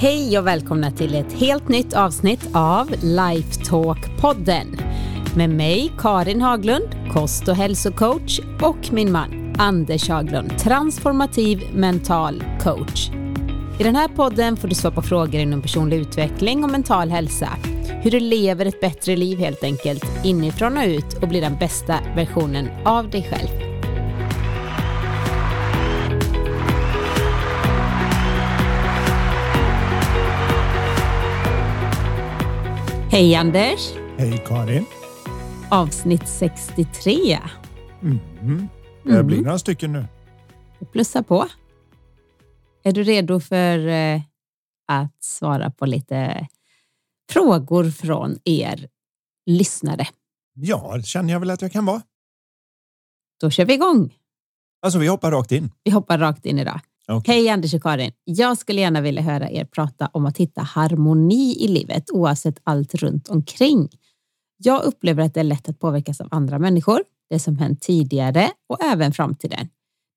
Hej och välkomna till ett helt nytt avsnitt av Lifetalk-podden med mig Karin Haglund, kost och hälsocoach och min man Anders Haglund, transformativ mental coach. I den här podden får du svara på frågor inom personlig utveckling och mental hälsa. Hur du lever ett bättre liv helt enkelt, inifrån och ut och blir den bästa versionen av dig själv. Hej Anders! Hej Karin! Avsnitt 63. Mm. Det blir några stycken nu. Plussa på. Är du redo för eh, att svara på lite frågor från er lyssnare? Ja, det känner jag väl att jag kan vara. Då kör vi igång. Alltså, vi hoppar rakt in. Vi hoppar rakt in idag. Okej. Hej Anders och Karin. Jag skulle gärna vilja höra er prata om att hitta harmoni i livet oavsett allt runt omkring. Jag upplever att det är lätt att påverkas av andra människor, det som hänt tidigare och även framtiden.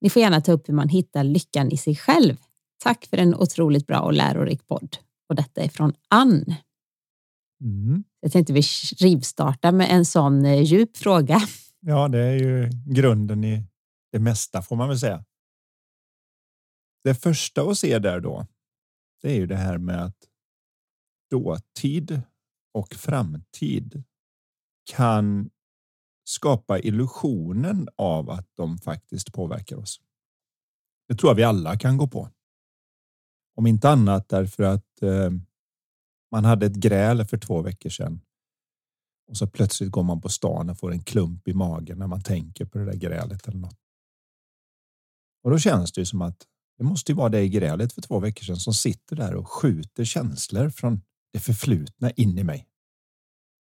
Ni får gärna ta upp hur man hittar lyckan i sig själv. Tack för en otroligt bra och lärorik podd. Och detta är från Ann. Mm. Jag tänkte vi rivstarta med en sån eh, djup fråga. Ja, det är ju grunden i det mesta får man väl säga. Det första att se där då, det är ju det här med att dåtid och framtid kan skapa illusionen av att de faktiskt påverkar oss. Det tror jag vi alla kan gå på. Om inte annat därför att eh, man hade ett gräl för två veckor sedan. Och så plötsligt går man på stan och får en klump i magen när man tänker på det där grälet eller något. Och då känns det ju som att det måste ju vara det grälet för två veckor sedan som sitter där och skjuter känslor från det förflutna in i mig.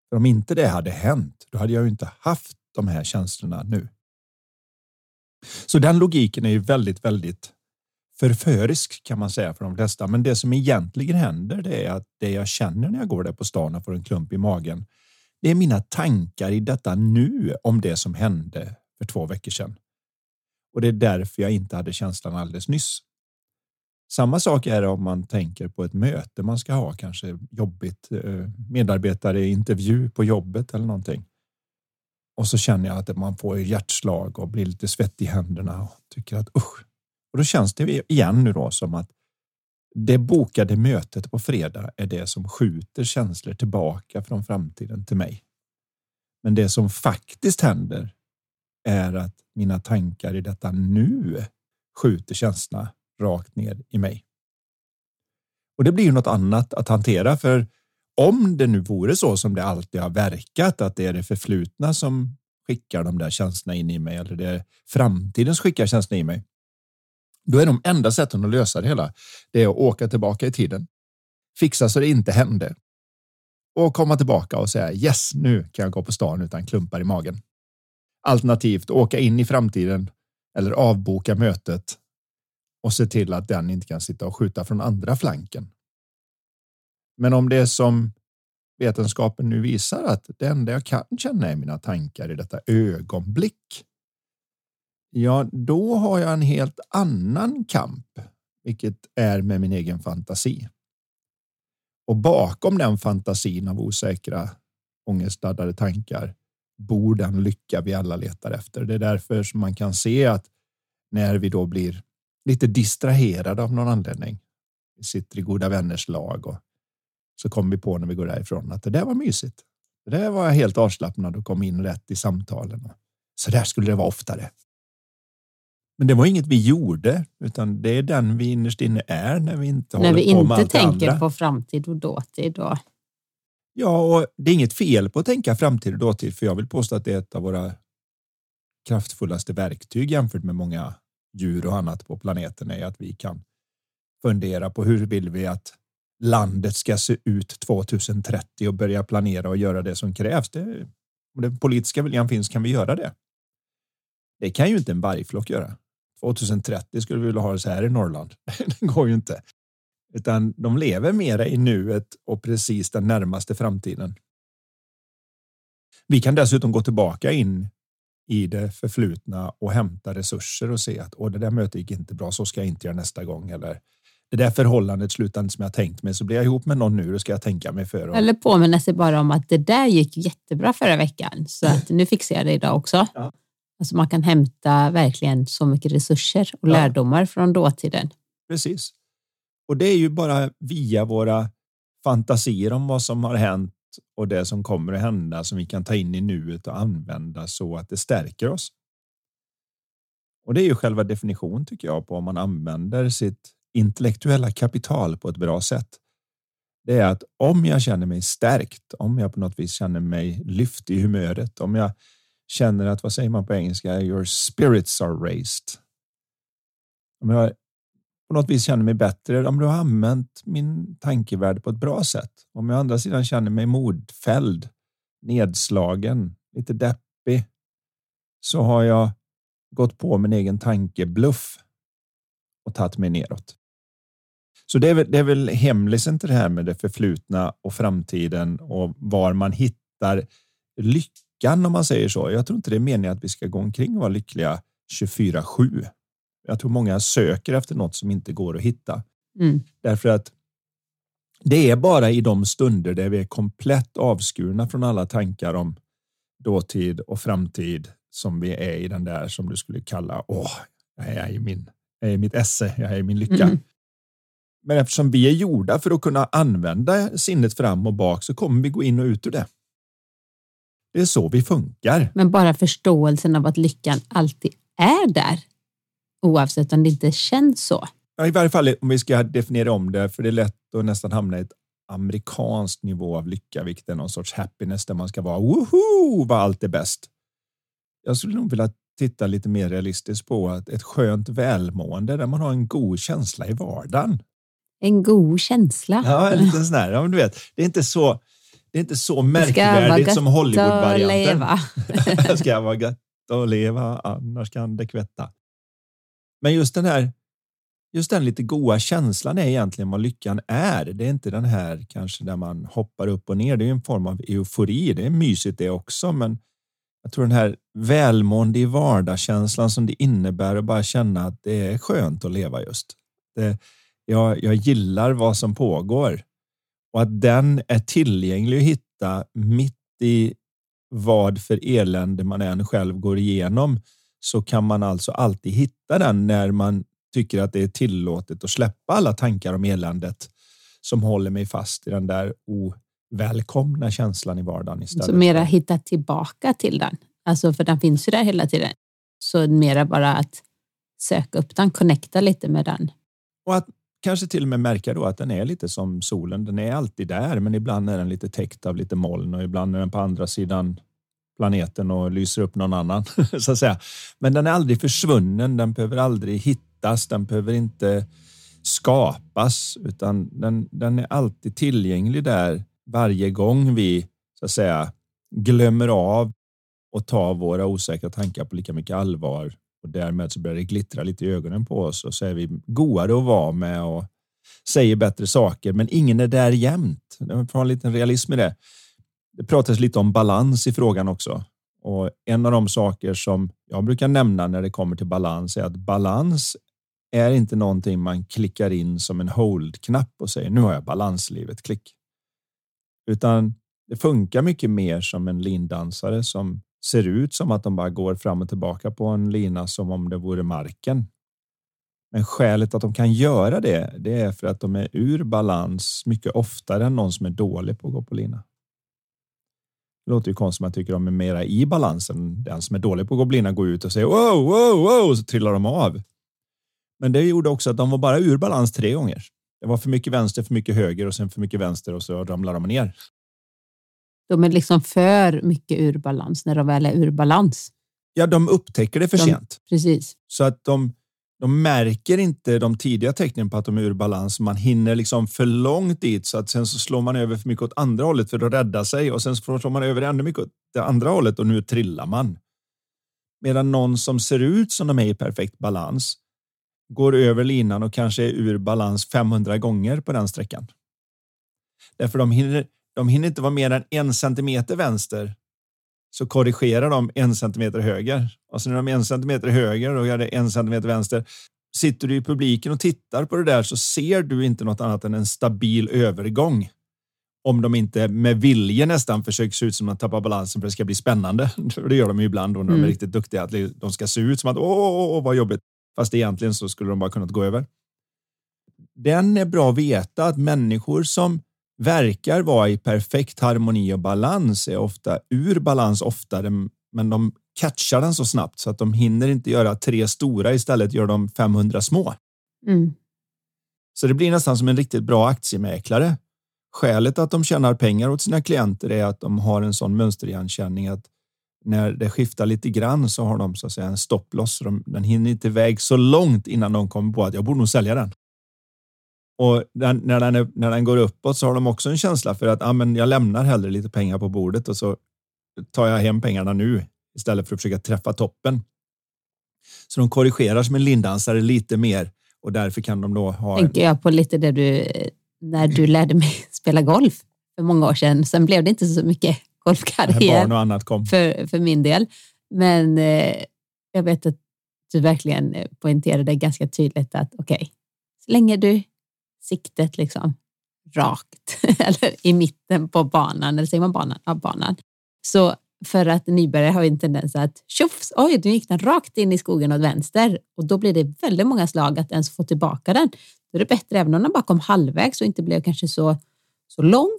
För om inte det hade hänt, då hade jag ju inte haft de här känslorna nu. Så den logiken är ju väldigt, väldigt förförisk kan man säga för de flesta. Men det som egentligen händer, det är att det jag känner när jag går där på stan och får en klump i magen. Det är mina tankar i detta nu om det som hände för två veckor sedan. Och det är därför jag inte hade känslan alldeles nyss. Samma sak är det om man tänker på ett möte man ska ha, kanske jobbigt eh, medarbetare intervju på jobbet eller någonting. Och så känner jag att man får hjärtslag och blir lite svettig i händerna och tycker att usch. Och då känns det igen nu då som att det bokade mötet på fredag är det som skjuter känslor tillbaka från framtiden till mig. Men det som faktiskt händer är att mina tankar i detta nu skjuter känslorna rakt ner i mig. Och det blir ju något annat att hantera för om det nu vore så som det alltid har verkat att det är det förflutna som skickar de där känslorna in i mig eller det är framtiden som skickar känslorna i mig. Då är de enda sätten att lösa det hela. Det är att åka tillbaka i tiden, fixa så det inte hände och komma tillbaka och säga yes, nu kan jag gå på stan utan klumpar i magen. Alternativt åka in i framtiden eller avboka mötet och se till att den inte kan sitta och skjuta från andra flanken. Men om det är som vetenskapen nu visar att det enda jag kan känna är mina tankar i detta ögonblick. Ja, då har jag en helt annan kamp, vilket är med min egen fantasi. Och bakom den fantasin av osäkra, ångestladdade tankar bor den lycka vi alla letar efter. Det är därför som man kan se att när vi då blir lite distraherade av någon anledning. Vi sitter i goda vänners lag och så kommer vi på när vi går därifrån att det där var mysigt. Det där var jag helt avslappnad och kom in rätt i samtalen. Så där skulle det vara oftare. Men det var inget vi gjorde, utan det är den vi innerst inne är när vi inte När håller vi på med inte allt det tänker andra. på framtid och dåtid. Och, Ja, och det är inget fel på att tänka framtid och dåtid, för jag vill påstå att det är ett av våra kraftfullaste verktyg jämfört med många djur och annat på planeten är att vi kan fundera på hur vill vi att landet ska se ut 2030 och börja planera och göra det som krävs. Det, om den politiska viljan finns kan vi göra det. Det kan ju inte en vargflock göra. 2030 skulle vi vilja ha det så här i Norrland. Det går ju inte. Utan de lever mera i nuet och precis den närmaste framtiden. Vi kan dessutom gå tillbaka in i det förflutna och hämta resurser och se att Åh, det där mötet gick inte bra, så ska jag inte göra nästa gång. Eller det där förhållandet slutade inte som jag tänkt mig, så blir jag ihop med någon nu, då ska jag tänka mig för. Och... Eller påminna sig bara om att det där gick jättebra förra veckan, så att nu fixar jag det idag också. Ja. Alltså man kan hämta verkligen så mycket resurser och ja. lärdomar från dåtiden. Precis. Och det är ju bara via våra fantasier om vad som har hänt och det som kommer att hända som vi kan ta in i nuet och använda så att det stärker oss. Och det är ju själva definition tycker jag på om man använder sitt intellektuella kapital på ett bra sätt. Det är att om jag känner mig stärkt, om jag på något vis känner mig lyft i humöret, om jag känner att, vad säger man på engelska, your spirits are raised. Om jag på något vis känner mig bättre, om du har använt min tankevärld på ett bra sätt. Om jag å andra sidan känner mig modfälld, nedslagen, lite deppig, så har jag gått på min egen tankebluff och tagit mig neråt. Så det är väl, det är väl hemlisen till det här med det förflutna och framtiden och var man hittar lyckan om man säger så. Jag tror inte det är meningen att vi ska gå omkring och vara lyckliga 24-7. Jag tror många söker efter något som inte går att hitta. Mm. Därför att det är bara i de stunder där vi är komplett avskurna från alla tankar om dåtid och framtid som vi är i den där som du skulle kalla, åh, jag är i min, jag är i mitt esse, jag är i min lycka. Mm. Men eftersom vi är gjorda för att kunna använda sinnet fram och bak så kommer vi gå in och ut ur det. Det är så vi funkar. Men bara förståelsen av att lyckan alltid är där oavsett om det inte känns så. Ja, I varje fall om vi ska definiera om det, för det är lätt att nästan hamna i ett amerikanskt nivå av lycka, vilket är någon sorts happiness där man ska vara woho, vad allt är bäst. Jag skulle nog vilja titta lite mer realistiskt på att ett skönt välmående där man har en god känsla i vardagen. En god känsla. Ja, en liten sån här. Ja, men du vet, det är inte så. Det är inte så märkvärdigt som Hollywood-varianten. Det ska vara gött att leva, annars kan det kvätta. Men just den här just den lite goa känslan är egentligen vad lyckan är. Det är inte den här kanske där man hoppar upp och ner. Det är en form av eufori. Det är mysigt det också, men jag tror den här välmående i vardagskänslan som det innebär att bara känna att det är skönt att leva just. Det, jag, jag gillar vad som pågår och att den är tillgänglig att hitta mitt i vad för elände man än själv går igenom så kan man alltså alltid hitta den när man tycker att det är tillåtet att släppa alla tankar om eländet som håller mig fast i den där ovälkomna känslan i vardagen istället. Så mera hitta tillbaka till den, alltså för den finns ju där hela tiden. Så mera bara att söka upp den, connecta lite med den. Och att kanske till och med märka då att den är lite som solen. Den är alltid där, men ibland är den lite täckt av lite moln och ibland är den på andra sidan planeten och lyser upp någon annan så att säga. Men den är aldrig försvunnen. Den behöver aldrig hittas. Den behöver inte skapas utan den, den är alltid tillgänglig där varje gång vi så att säga glömmer av och tar våra osäkra tankar på lika mycket allvar och därmed så börjar det glittra lite i ögonen på oss och så är vi goare att vara med och säger bättre saker, men ingen är där jämt. Det får en liten realism i det. Det pratas lite om balans i frågan också. Och en av de saker som jag brukar nämna när det kommer till balans är att balans är inte någonting man klickar in som en hold-knapp och säger nu har jag balanslivet, klick. Utan det funkar mycket mer som en lindansare som ser ut som att de bara går fram och tillbaka på en lina som om det vore marken. Men skälet att de kan göra det, det är för att de är ur balans mycket oftare än någon som är dålig på att gå på lina. Det låter ju konstigt man tycker de är mera i balansen. Den som är dålig på att gå på lina går ut och säger wow, wow, wow och så trillar de av. Men det gjorde också att de var bara ur balans tre gånger. Det var för mycket vänster, för mycket höger och sen för mycket vänster och så ramlar de ner. De är liksom för mycket ur balans när de väl är ur balans. Ja, de upptäcker det för de, sent. Precis. Så att de, de märker inte de tidiga tecknen på att de är ur balans. Man hinner liksom för långt dit så att sen så slår man över för mycket åt andra hållet för att rädda sig och sen så slår man över ännu mycket åt det andra hållet och nu trillar man. Medan någon som ser ut som de är i perfekt balans går över linan och kanske är ur balans 500 gånger på den sträckan. Därför de hinner, de hinner inte vara mer än en centimeter vänster så korrigerar de en centimeter höger. Och så när de är en centimeter höger och gör det en centimeter vänster. Sitter du i publiken och tittar på det där så ser du inte något annat än en stabil övergång. Om de inte med vilje nästan försöker se ut som att tappa balansen för att det ska bli spännande. Det gör de ju ibland när de mm. är riktigt duktiga. Att de ska se ut som att åh, åh, åh vad jobbigt. Fast egentligen så skulle de bara kunnat gå över. Den är bra att veta att människor som verkar vara i perfekt harmoni och balans är ofta ur balans oftare, men de catchar den så snabbt så att de hinner inte göra tre stora. Istället gör de 500 små. Mm. Så det blir nästan som en riktigt bra aktiemäklare. Skälet att de tjänar pengar åt sina klienter är att de har en sån mönsterigenkänning att när det skiftar lite grann så har de så att säga en stopploss. den hinner inte iväg så långt innan de kommer på att jag borde nog sälja den. Och den, när, den är, när den går uppåt så har de också en känsla för att ah, men jag lämnar hellre lite pengar på bordet och så tar jag hem pengarna nu istället för att försöka träffa toppen. Så de korrigerar som en lindansare lite mer och därför kan de då ha... Tänker jag på lite det du, när du lärde mig spela golf för många år sedan. Sen blev det inte så mycket golfkarriär barn och annat kom. För, för min del. Men eh, jag vet att du verkligen poängterade ganska tydligt att okej, okay, så länge du siktet liksom rakt eller i mitten på banan, eller säger man banan? Ja, banan. Så för att nybörjare har en tendens att tjofs, oj, du gick den rakt in i skogen åt vänster och då blir det väldigt många slag att ens få tillbaka den. Då är det bättre, även om den bara kom halvvägs och inte blev kanske så, så lång,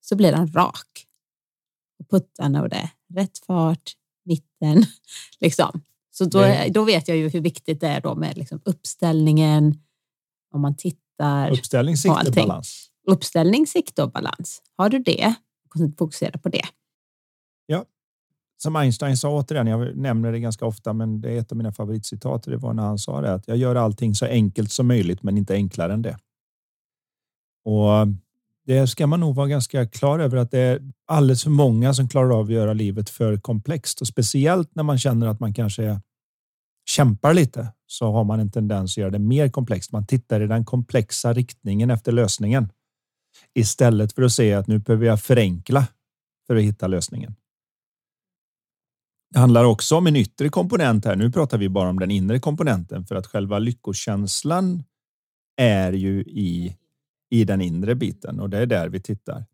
så blir den rak. Och puttarna och det, rätt fart, mitten, liksom. Så då, då vet jag ju hur viktigt det är då med liksom uppställningen, om man tittar tittar Uppställning, sikte, balans. Uppställning, sikte och balans. Har du det, fokusera på det. Ja, som Einstein sa återigen, jag nämner det ganska ofta, men det är ett av mina favoritcitat. Det var när han sa det att jag gör allting så enkelt som möjligt, men inte enklare än det. Och det ska man nog vara ganska klar över att det är alldeles för många som klarar av att göra livet för komplext och speciellt när man känner att man kanske kämpar lite så har man en tendens att göra det mer komplext. Man tittar i den komplexa riktningen efter lösningen istället för att se att nu behöver jag förenkla för att hitta lösningen. Det handlar också om en yttre komponent här. Nu pratar vi bara om den inre komponenten för att själva lyckokänslan är ju i, i den inre biten och det är där vi tittar.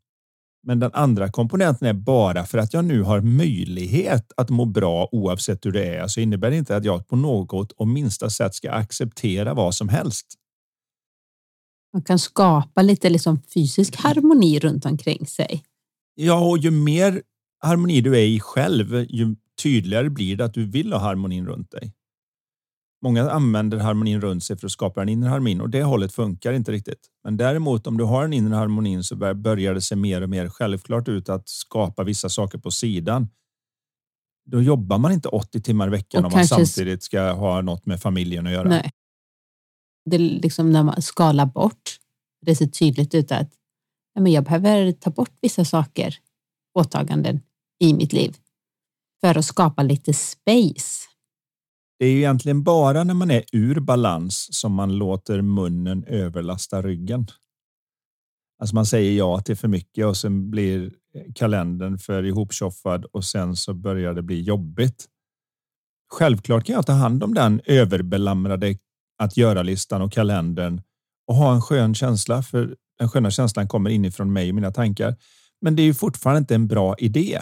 Men den andra komponenten är bara för att jag nu har möjlighet att må bra oavsett hur det är så innebär det inte att jag på något och minsta sätt ska acceptera vad som helst. Man kan skapa lite liksom fysisk harmoni runt omkring sig. Ja, och ju mer harmoni du är i själv, ju tydligare blir det att du vill ha harmonin runt dig. Många använder harmonin runt sig för att skapa en inre harmonin och det hållet funkar inte riktigt. Men däremot om du har en inre harmonin så börjar det se mer och mer självklart ut att skapa vissa saker på sidan. Då jobbar man inte 80 timmar i veckan och om man samtidigt ska ha något med familjen att göra. Nej. Det är liksom när man skalar bort. Det ser tydligt ut att jag behöver ta bort vissa saker, åtaganden i mitt liv för att skapa lite space det är ju egentligen bara när man är ur balans som man låter munnen överlasta ryggen. Alltså man säger ja till för mycket och sen blir kalendern för ihoptjoffad och sen så börjar det bli jobbigt. Självklart kan jag ta hand om den överbelamrade att göra-listan och kalendern och ha en skön känsla för den sköna känslan kommer inifrån mig och mina tankar. Men det är ju fortfarande inte en bra idé.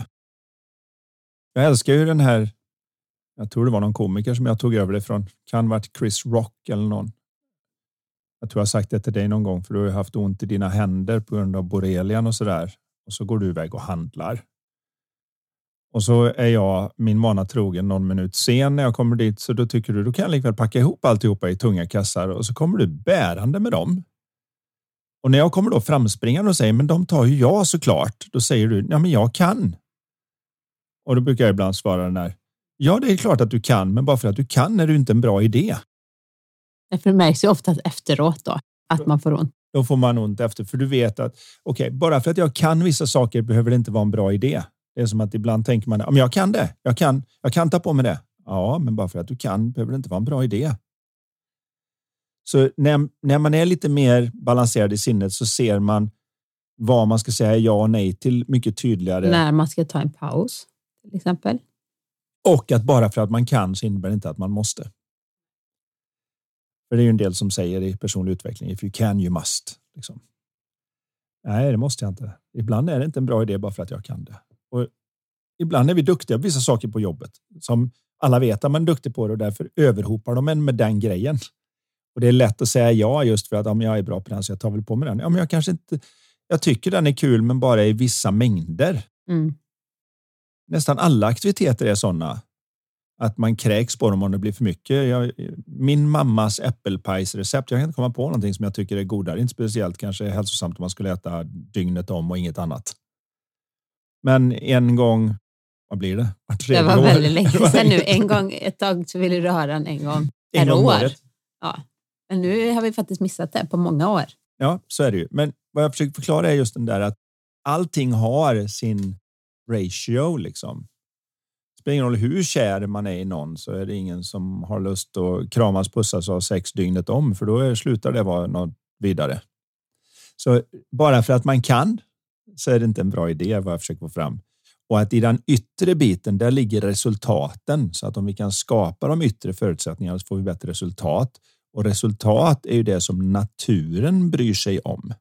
Jag älskar ju den här jag tror det var någon komiker som jag tog över det från. Kan varit Chris Rock eller någon. Jag tror jag sagt det till dig någon gång för du har haft ont i dina händer på grund av borrelian och så där. Och så går du iväg och handlar. Och så är jag min vana trogen någon minut sen när jag kommer dit. Så då tycker du då kan jag likväl packa ihop alltihopa i tunga kassar och så kommer du bärande med dem. Och när jag kommer då framspringande och säger men de tar ju jag såklart. Då säger du ja, men jag kan. Och då brukar jag ibland svara den här. Ja, det är klart att du kan, men bara för att du kan är du inte en bra idé. För det märks ju ofta efteråt då, att man får ont. Då får man ont efter, för du vet att okej, okay, bara för att jag kan vissa saker behöver det inte vara en bra idé. Det är som att ibland tänker man, om jag kan det, jag kan, jag kan ta på mig det. Ja, men bara för att du kan behöver det inte vara en bra idé. Så när, när man är lite mer balanserad i sinnet så ser man vad man ska säga ja och nej till mycket tydligare. När man ska ta en paus till exempel. Och att bara för att man kan så innebär det inte att man måste. För det är ju en del som säger i personlig utveckling, if you can you must. Liksom. Nej, det måste jag inte. Ibland är det inte en bra idé bara för att jag kan det. Och ibland är vi duktiga på vissa saker på jobbet som alla vet att man är duktig på det och därför överhopar de en med den grejen. Och det är lätt att säga ja just för att om jag är bra på den så jag tar väl på mig den. Ja, men jag kanske inte. Jag tycker den är kul, men bara i vissa mängder. Mm. Nästan alla aktiviteter är sådana att man kräks på dem om det blir för mycket. Jag, min mammas äppelpajsrecept. Jag kan inte komma på någonting som jag tycker är godare. Inte speciellt kanske hälsosamt om man skulle äta dygnet om och inget annat. Men en gång, vad blir det? Det var väldigt länge sedan nu. En gång, ett tag så ville du ha den en gång per en gång år. Ja. Men nu har vi faktiskt missat det på många år. Ja, så är det ju. Men vad jag försöker förklara är just den där att allting har sin ratio liksom spelar ingen roll hur kär man är i någon så är det ingen som har lust att kramas, pussas och ha sex dygnet om, för då slutar det vara något vidare. Så bara för att man kan så är det inte en bra idé vad jag försöker få fram. Och att i den yttre biten, där ligger resultaten. Så att om vi kan skapa de yttre förutsättningarna så får vi bättre resultat. Och resultat är ju det som naturen bryr sig om.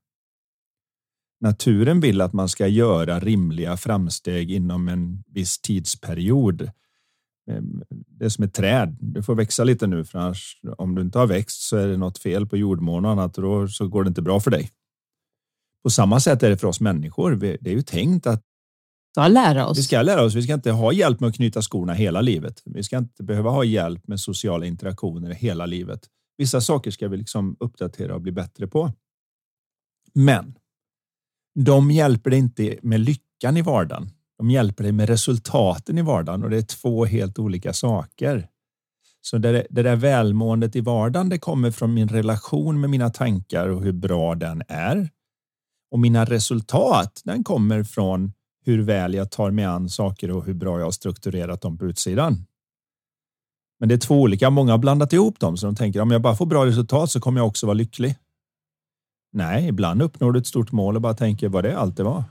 Naturen vill att man ska göra rimliga framsteg inom en viss tidsperiod. Ehm, det är som ett träd. Du får växa lite nu, för annars, om du inte har växt så är det något fel på jordmån och annat och då så går det inte bra för dig. På samma sätt är det för oss människor. Det är ju tänkt att ska lära oss. Vi ska lära oss. Vi ska inte ha hjälp med att knyta skorna hela livet. Vi ska inte behöva ha hjälp med sociala interaktioner hela livet. Vissa saker ska vi liksom uppdatera och bli bättre på. Men de hjälper dig inte med lyckan i vardagen. De hjälper dig med resultaten i vardagen och det är två helt olika saker. Så det, det där välmåendet i vardagen, det kommer från min relation med mina tankar och hur bra den är. Och mina resultat, den kommer från hur väl jag tar mig an saker och hur bra jag har strukturerat dem på utsidan. Men det är två olika. Många har blandat ihop dem så de tänker om jag bara får bra resultat så kommer jag också vara lycklig. Nej, ibland uppnår du ett stort mål och bara tänker vad det allt det var.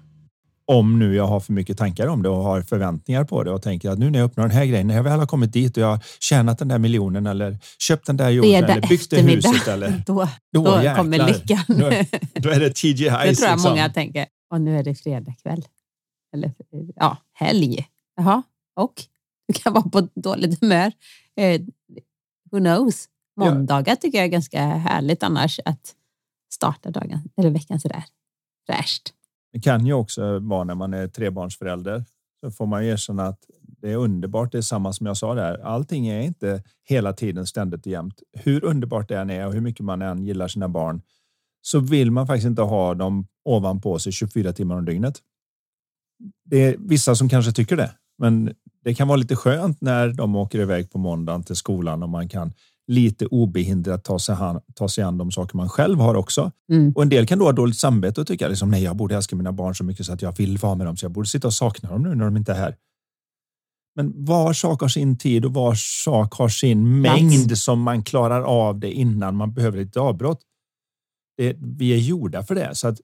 Om nu jag har för mycket tankar om det och har förväntningar på det och tänker att nu när jag uppnår den här grejen, när jag väl har kommit dit och jag har tjänat den där miljonen eller köpt den där jorden eller byggt det huset eller då, då, då kommer lyckan. Då, då, är det TG Highs. Det tror jag liksom. många tänker. Och nu är det fredag kväll. Eller ja, helg. Jaha, och du kan vara på dåligt humör. Eh, who knows? Måndagar tycker jag är ganska härligt annars att starta dagen eller veckan sådär fräscht. Det kan ju också vara när man är trebarnsförälder så får man erkänna att det är underbart. Det är samma som jag sa där. Allting är inte hela tiden ständigt och jämt. Hur underbart det än är och hur mycket man än gillar sina barn så vill man faktiskt inte ha dem ovanpå sig 24 timmar om dygnet. Det är vissa som kanske tycker det, men det kan vara lite skönt när de åker iväg på måndagen till skolan och man kan lite obehindrat ta sig, an, ta sig an de saker man själv har också. Mm. Och en del kan då ha dåligt samvete och tycka liksom, nej, jag borde älska mina barn så mycket så att jag vill vara med dem, så jag borde sitta och sakna dem nu när de inte är här. Men var sak har sin tid och var sak har sin Plats. mängd som man klarar av det innan man behöver ett avbrott. Det, vi är gjorda för det, så att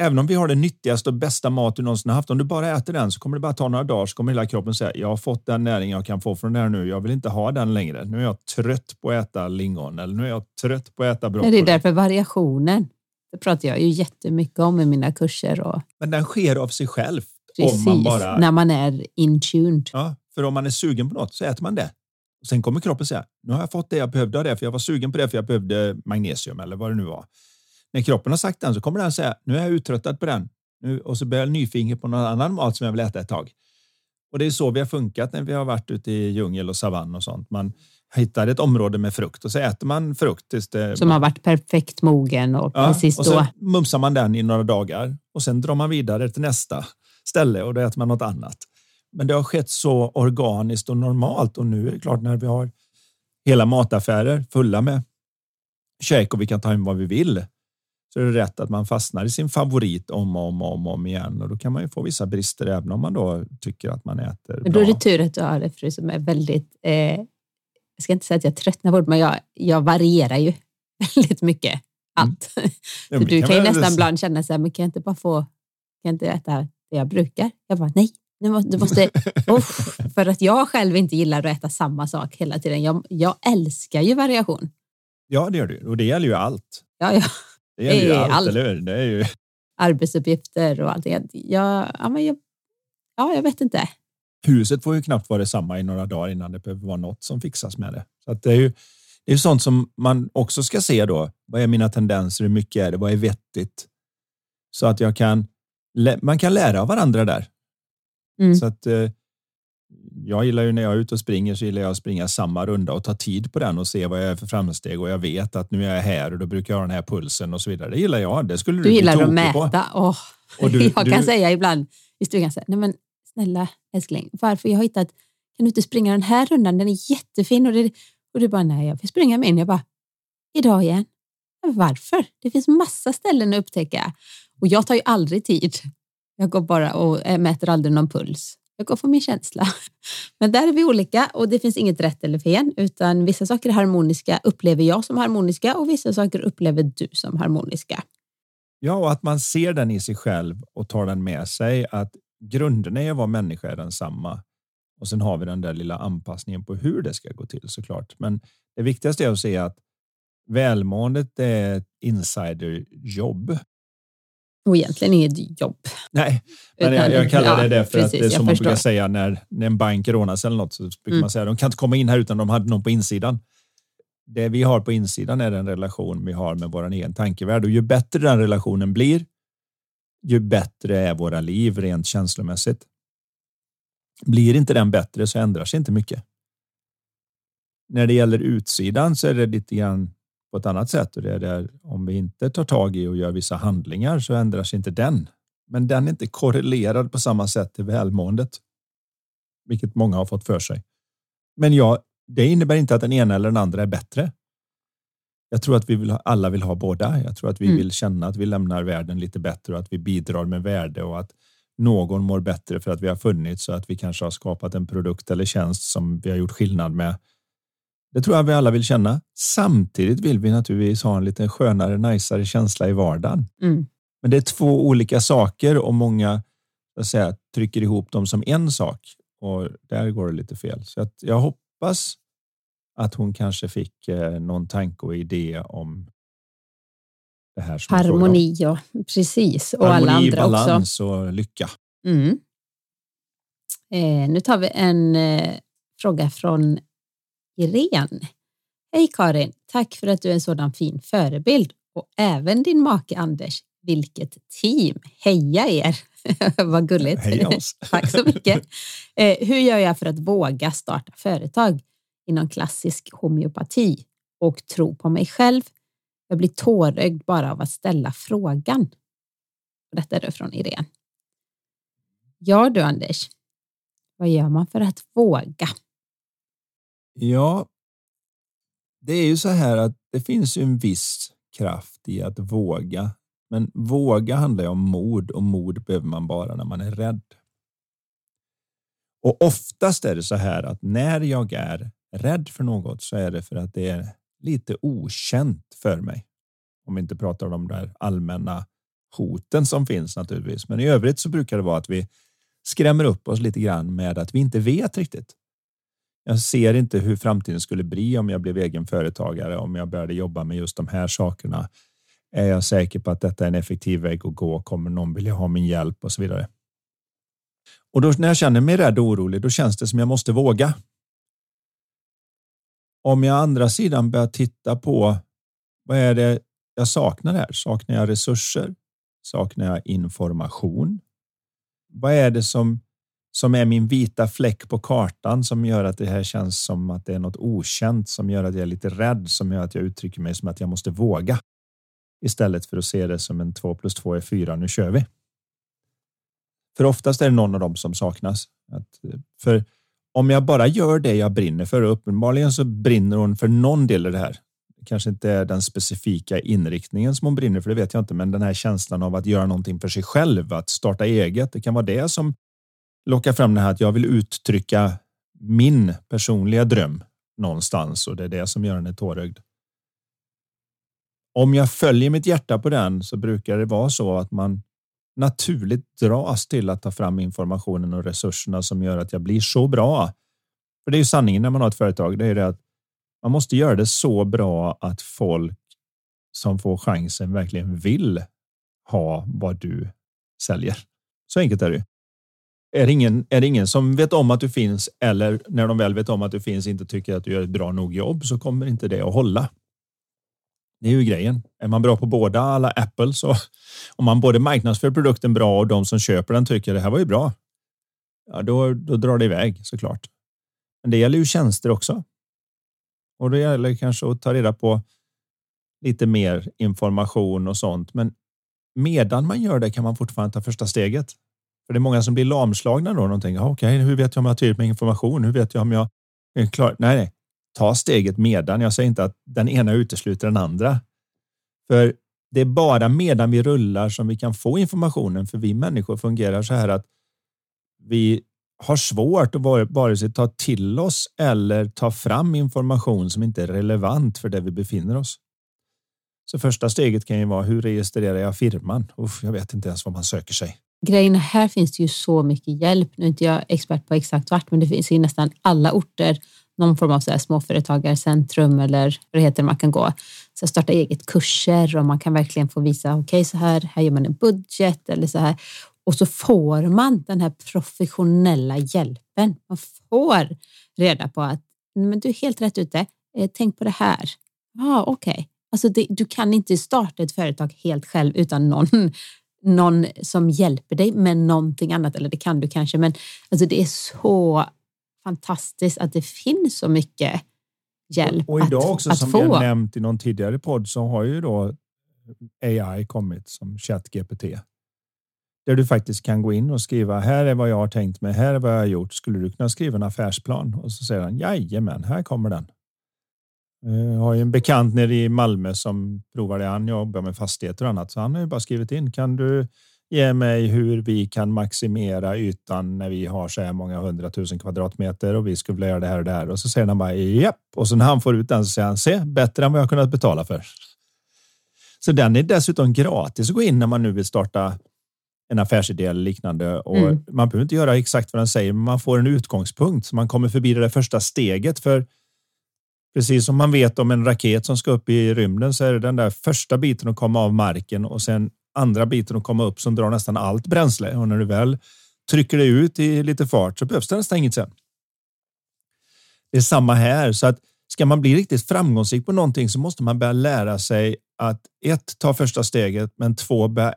även om vi har den nyttigaste och bästa mat du någonsin haft, om du bara äter den så kommer det bara ta några dagar så kommer hela kroppen säga jag har fått den näring jag kan få från det här nu. Jag vill inte ha den längre. Nu är jag trött på att äta lingon eller nu är jag trött på att äta broccoli. Det är därför variationen. Det pratar jag ju jättemycket om i mina kurser. Och... Men den sker av sig själv. Precis, man bara... när man är intuned. Ja, för om man är sugen på något så äter man det. Och sen kommer kroppen säga, nu har jag fått det jag behövde av det, för jag var sugen på det för jag behövde magnesium eller vad det nu var när kroppen har sagt den så kommer den säga nu är jag uttröttad på den nu, och så blir jag nyfiken på någon annan mat som jag vill äta ett tag. Och det är så vi har funkat när vi har varit ute i djungel och savann och sånt. Man hittar ett område med frukt och så äter man frukt tills det... Som har varit perfekt mogen och ja, precis och så mumsar man den i några dagar och sen drar man vidare till nästa ställe och då äter man något annat. Men det har skett så organiskt och normalt och nu är det klart när vi har hela mataffärer fulla med käk och vi kan ta hem vad vi vill så är det rätt att man fastnar i sin favorit om och om, om, om igen och då kan man ju få vissa brister även om man då tycker att man äter Men då är det tur att du har det fru som är väldigt, eh, jag ska inte säga att jag tröttnar på det, men jag, jag varierar ju väldigt mycket mm. allt. Mm. Ja, du kan, kan ju nästan ibland känna så här, men kan jag inte bara få, kan jag inte äta det jag brukar? Jag bara, nej, Du måste, du måste oh, för att jag själv inte gillar att äta samma sak hela tiden. Jag, jag älskar ju variation. Ja, det gör du. Och det gäller ju allt. Ja, ja. Det gäller ju allt, allt. eller hur? Det är ju... Arbetsuppgifter och allt. Jag, ja, men jag, ja, jag vet inte. Huset får ju knappt vara detsamma i några dagar innan det behöver vara något som fixas med det. Så det är ju det är sånt som man också ska se då. Vad är mina tendenser? Hur mycket är det? Vad är vettigt? Så att jag kan, man kan lära av varandra där. Mm. Så att eh, jag gillar ju när jag är ute och springer så gillar jag att springa samma runda och ta tid på den och se vad jag är för framsteg och jag vet att nu är jag här och då brukar jag ha den här pulsen och så vidare. Det gillar jag. Det skulle du, Du gillar att mäta. Åh, Och du- jag kan du- säga ibland i stugan, så här, nej men snälla älskling, varför jag har hittat, kan du inte springa den här rundan, den är jättefin och, det, och du bara, nej jag vill springa min. Jag bara, idag igen. Men varför? Det finns massa ställen att upptäcka. Och jag tar ju aldrig tid. Jag går bara och eh, mäter aldrig någon puls. Jag går på min känsla. Men där är vi olika och det finns inget rätt eller fel, utan vissa saker är harmoniska upplever jag som harmoniska och vissa saker upplever du som harmoniska. Ja, och att man ser den i sig själv och tar den med sig. Att grunden i att vara människa är densamma. Och sen har vi den där lilla anpassningen på hur det ska gå till såklart. Men det viktigaste är att se att välmåendet är ett insiderjobb. Och egentligen inget jobb. Nej, men jag, jag kallar det ja, det för att precis, det är som man brukar förstår. säga när, när en bank rånas eller något så brukar Mm. man säga de kan inte komma in här utan de hade någon på insidan. Det vi har på insidan är den relation vi har med vår egen tankevärld och ju bättre den relationen blir, ju bättre är våra liv rent känslomässigt. Blir inte den bättre så ändrar sig inte mycket. När det gäller utsidan så är det lite grann på ett annat sätt och det är där om vi inte tar tag i och gör vissa handlingar så ändrar sig inte den. Men den är inte korrelerad på samma sätt till välmåendet. Vilket många har fått för sig. Men ja, det innebär inte att den ena eller den andra är bättre. Jag tror att vi vill ha, alla vill ha båda. Jag tror att vi Mm. vill känna att vi lämnar världen lite bättre och att vi bidrar med värde och att någon mår bättre för att vi har funnits så att vi kanske har skapat en produkt eller tjänst som vi har gjort skillnad med. Det tror jag vi alla vill känna. Samtidigt vill vi naturligtvis ha en lite skönare, najsare känsla i vardagen. Mm. Men det är två olika saker och många att säga, trycker ihop dem som en sak och där går det lite fel. Så att jag hoppas att hon kanske fick eh, någon tanke och idé om det här som jag. Harmoni, ja. Precis. Och alla Harmoni, andra också. balans och lycka. Mm. Eh, nu tar vi en eh, fråga från Irene. Hej Karin, tack för att du är en sådan fin förebild och även din make Anders. Vilket team! Heja er! Vad gulligt. Heja oss. Tack så mycket. Eh, hur gör jag för att våga starta företag inom klassisk homeopati och tro på mig själv? Jag blir tårögd bara av att ställa frågan. Detta är från Irene. Ja du Anders, vad gör man för att våga? Ja, det är ju så här att det finns ju en viss kraft i att våga. Men våga handlar ju om mod och mod behöver man bara när man är rädd. Och oftast är det så här att när jag är rädd för något så är det för att det är lite okänt för mig. Om vi inte pratar om de där allmänna hoten som finns naturligtvis. Men i övrigt så brukar det vara att vi skrämmer upp oss lite grann med att vi inte vet riktigt. Jag ser inte hur framtiden skulle bli om jag blev egen företagare, om jag började jobba med just de här sakerna. Är jag säker på att detta är en effektiv väg att gå? Kommer någon vilja ha min hjälp och så vidare? Och då när jag känner mig rädd och orolig, då känns det som jag måste våga. Om jag å andra sidan börjar titta på vad är det jag saknar här? Saknar jag resurser? Saknar jag information? Vad är det som som är min vita fläck på kartan som gör att det här känns som att det är något okänt som gör att jag är lite rädd som gör att jag uttrycker mig som att jag måste våga istället för att se det som en 2 plus 2 är 4. Nu kör vi. För oftast är det någon av dem som saknas. Att, för om jag bara gör det jag brinner för och uppenbarligen så brinner hon för någon del av det här. Kanske inte är den specifika inriktningen som hon brinner för, det vet jag inte, men den här känslan av att göra någonting för sig själv, att starta eget. Det kan vara det som locka fram det här att jag vill uttrycka min personliga dröm någonstans och det är det som gör henne tårögd. Om jag följer mitt hjärta på den så brukar det vara så att man naturligt dras till att ta fram informationen och resurserna som gör att jag blir så bra. För det är ju sanningen när man har ett företag. Det är det att man måste göra det så bra att folk som får chansen verkligen vill ha vad du säljer. Så enkelt är det. Är det, ingen, är det ingen som vet om att du finns eller när de väl vet om att du finns inte tycker att du gör ett bra nog jobb så kommer inte det att hålla. Det är ju grejen. Är man bra på båda alla Apple så om man både marknadsför produkten bra och de som köper den tycker det här var ju bra. Ja, då, då drar det iväg såklart. Men det gäller ju tjänster också. Och det gäller kanske att ta reda på lite mer information och sånt. Men medan man gör det kan man fortfarande ta första steget. För det är många som blir lamslagna då. De tänker, okej, okay, hur vet jag om jag har tillräckligt med information? Hur vet jag om jag är klar? Nej, nej, ta steget medan. Jag säger inte att den ena utesluter den andra. För det är bara medan vi rullar som vi kan få informationen. För vi människor fungerar så här att vi har svårt att vare sig ta till oss eller ta fram information som inte är relevant för där vi befinner oss. Så första steget kan ju vara hur registrerar jag firman? Uff, jag vet inte ens var man söker sig. Grejen här finns det ju så mycket hjälp. Nu är inte jag expert på exakt vart, men det finns i nästan alla orter någon form av så här småföretagarcentrum eller vad det heter man kan gå. Så starta eget kurser och man kan verkligen få visa, okej okay, så här, här gör man en budget eller så här. Och så får man den här professionella hjälpen. Man får reda på att men du är helt rätt ute. Eh, tänk på det här. Ja, ah, okej. Okay. Alltså det, du kan inte starta ett företag helt själv utan någon, någon som hjälper dig med någonting annat. Eller det kan du kanske, men alltså det är så fantastiskt att det finns så mycket hjälp och, och idag att, också, att som få. har nämnt i någon tidigare podd, så har ju då AI kommit som ChatGPT. Där du faktiskt kan gå in och skriva här är vad jag har tänkt mig, här är vad jag har gjort. Skulle du kunna skriva en affärsplan? Och så säger han jajamän, här kommer den. Jag har ju en bekant nere i Malmö som provar det. Han jobbar med fastigheter och annat, så han har ju bara skrivit in. Kan du ge mig hur vi kan maximera ytan när vi har så här många hundratusen kvadratmeter och vi skulle vilja göra det här och det här. Och så säger han bara japp. Och så när han får ut den så säger han se bättre än vad jag kunnat betala för. Så den är dessutom gratis att gå in när man nu vill starta en affärsidé eller liknande. Och mm. Man behöver inte göra exakt vad den säger, men man får en utgångspunkt så man kommer förbi det första steget. För precis som man vet om en raket som ska upp i rymden så är det den där första biten att komma av marken och sen andra biten att komma upp som drar nästan allt bränsle. Och när du väl trycker det ut i lite fart så behövs det nästan inget sen. Det är samma här så att ska man bli riktigt framgångsrik på någonting så måste man börja lära sig att ett ta första steget, men två börja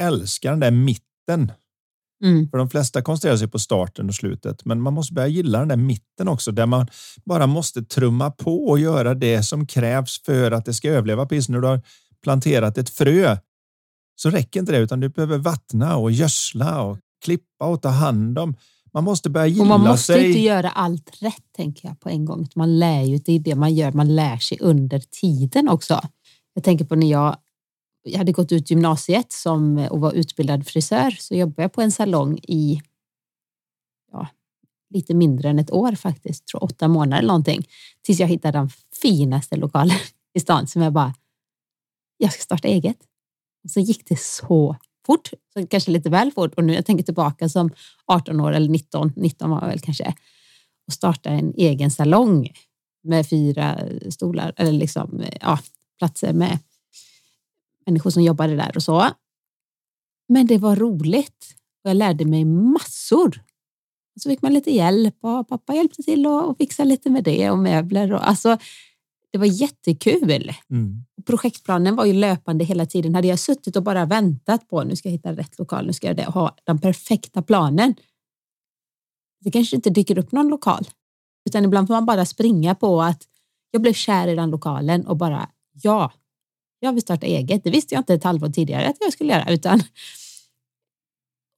älska den där mitten. Mm. För de flesta koncentrerar sig på starten och slutet, men man måste börja gilla den där mitten också, där man bara måste trumma på och göra det som krävs för att det ska överleva. Precis när du har planterat ett frö så räcker inte det, utan du behöver vattna och gödsla och klippa och ta hand om. Man måste börja gilla sig. Man måste sig. inte göra allt rätt, tänker jag på en gång. Man lär ju, det är det man gör, man lär sig under tiden också. Jag tänker på när jag, jag hade gått ut gymnasiet som, eh, och var utbildad frisör, så jobbade jag på en salong i ja, lite mindre än ett år faktiskt, tror åtta månader eller någonting, tills jag hittade den finaste lokalen i stan som jag bara, jag ska starta eget. Och så gick det så fort, så kanske lite väl fort. Och nu jag tänker tillbaka som 18 år eller 19, 19 var jag väl kanske, och starta en egen salong med fyra stolar eller liksom, eh, ja, platser med människor som jobbade där och så. Men det var roligt och jag lärde mig massor. Så fick man lite hjälp och pappa hjälpte till och fixa lite med det och möbler. Och, alltså, det var jättekul. Mm. Projektplanen var ju löpande hela tiden. Hade jag suttit och bara väntat på nu ska jag hitta rätt lokal, nu ska jag ha den perfekta planen. Det kanske inte dyker upp någon lokal, utan ibland får man bara springa på att jag blev kär i den lokalen och bara ja, jag vill starta eget. Det visste jag inte ett halvår tidigare att jag skulle göra, utan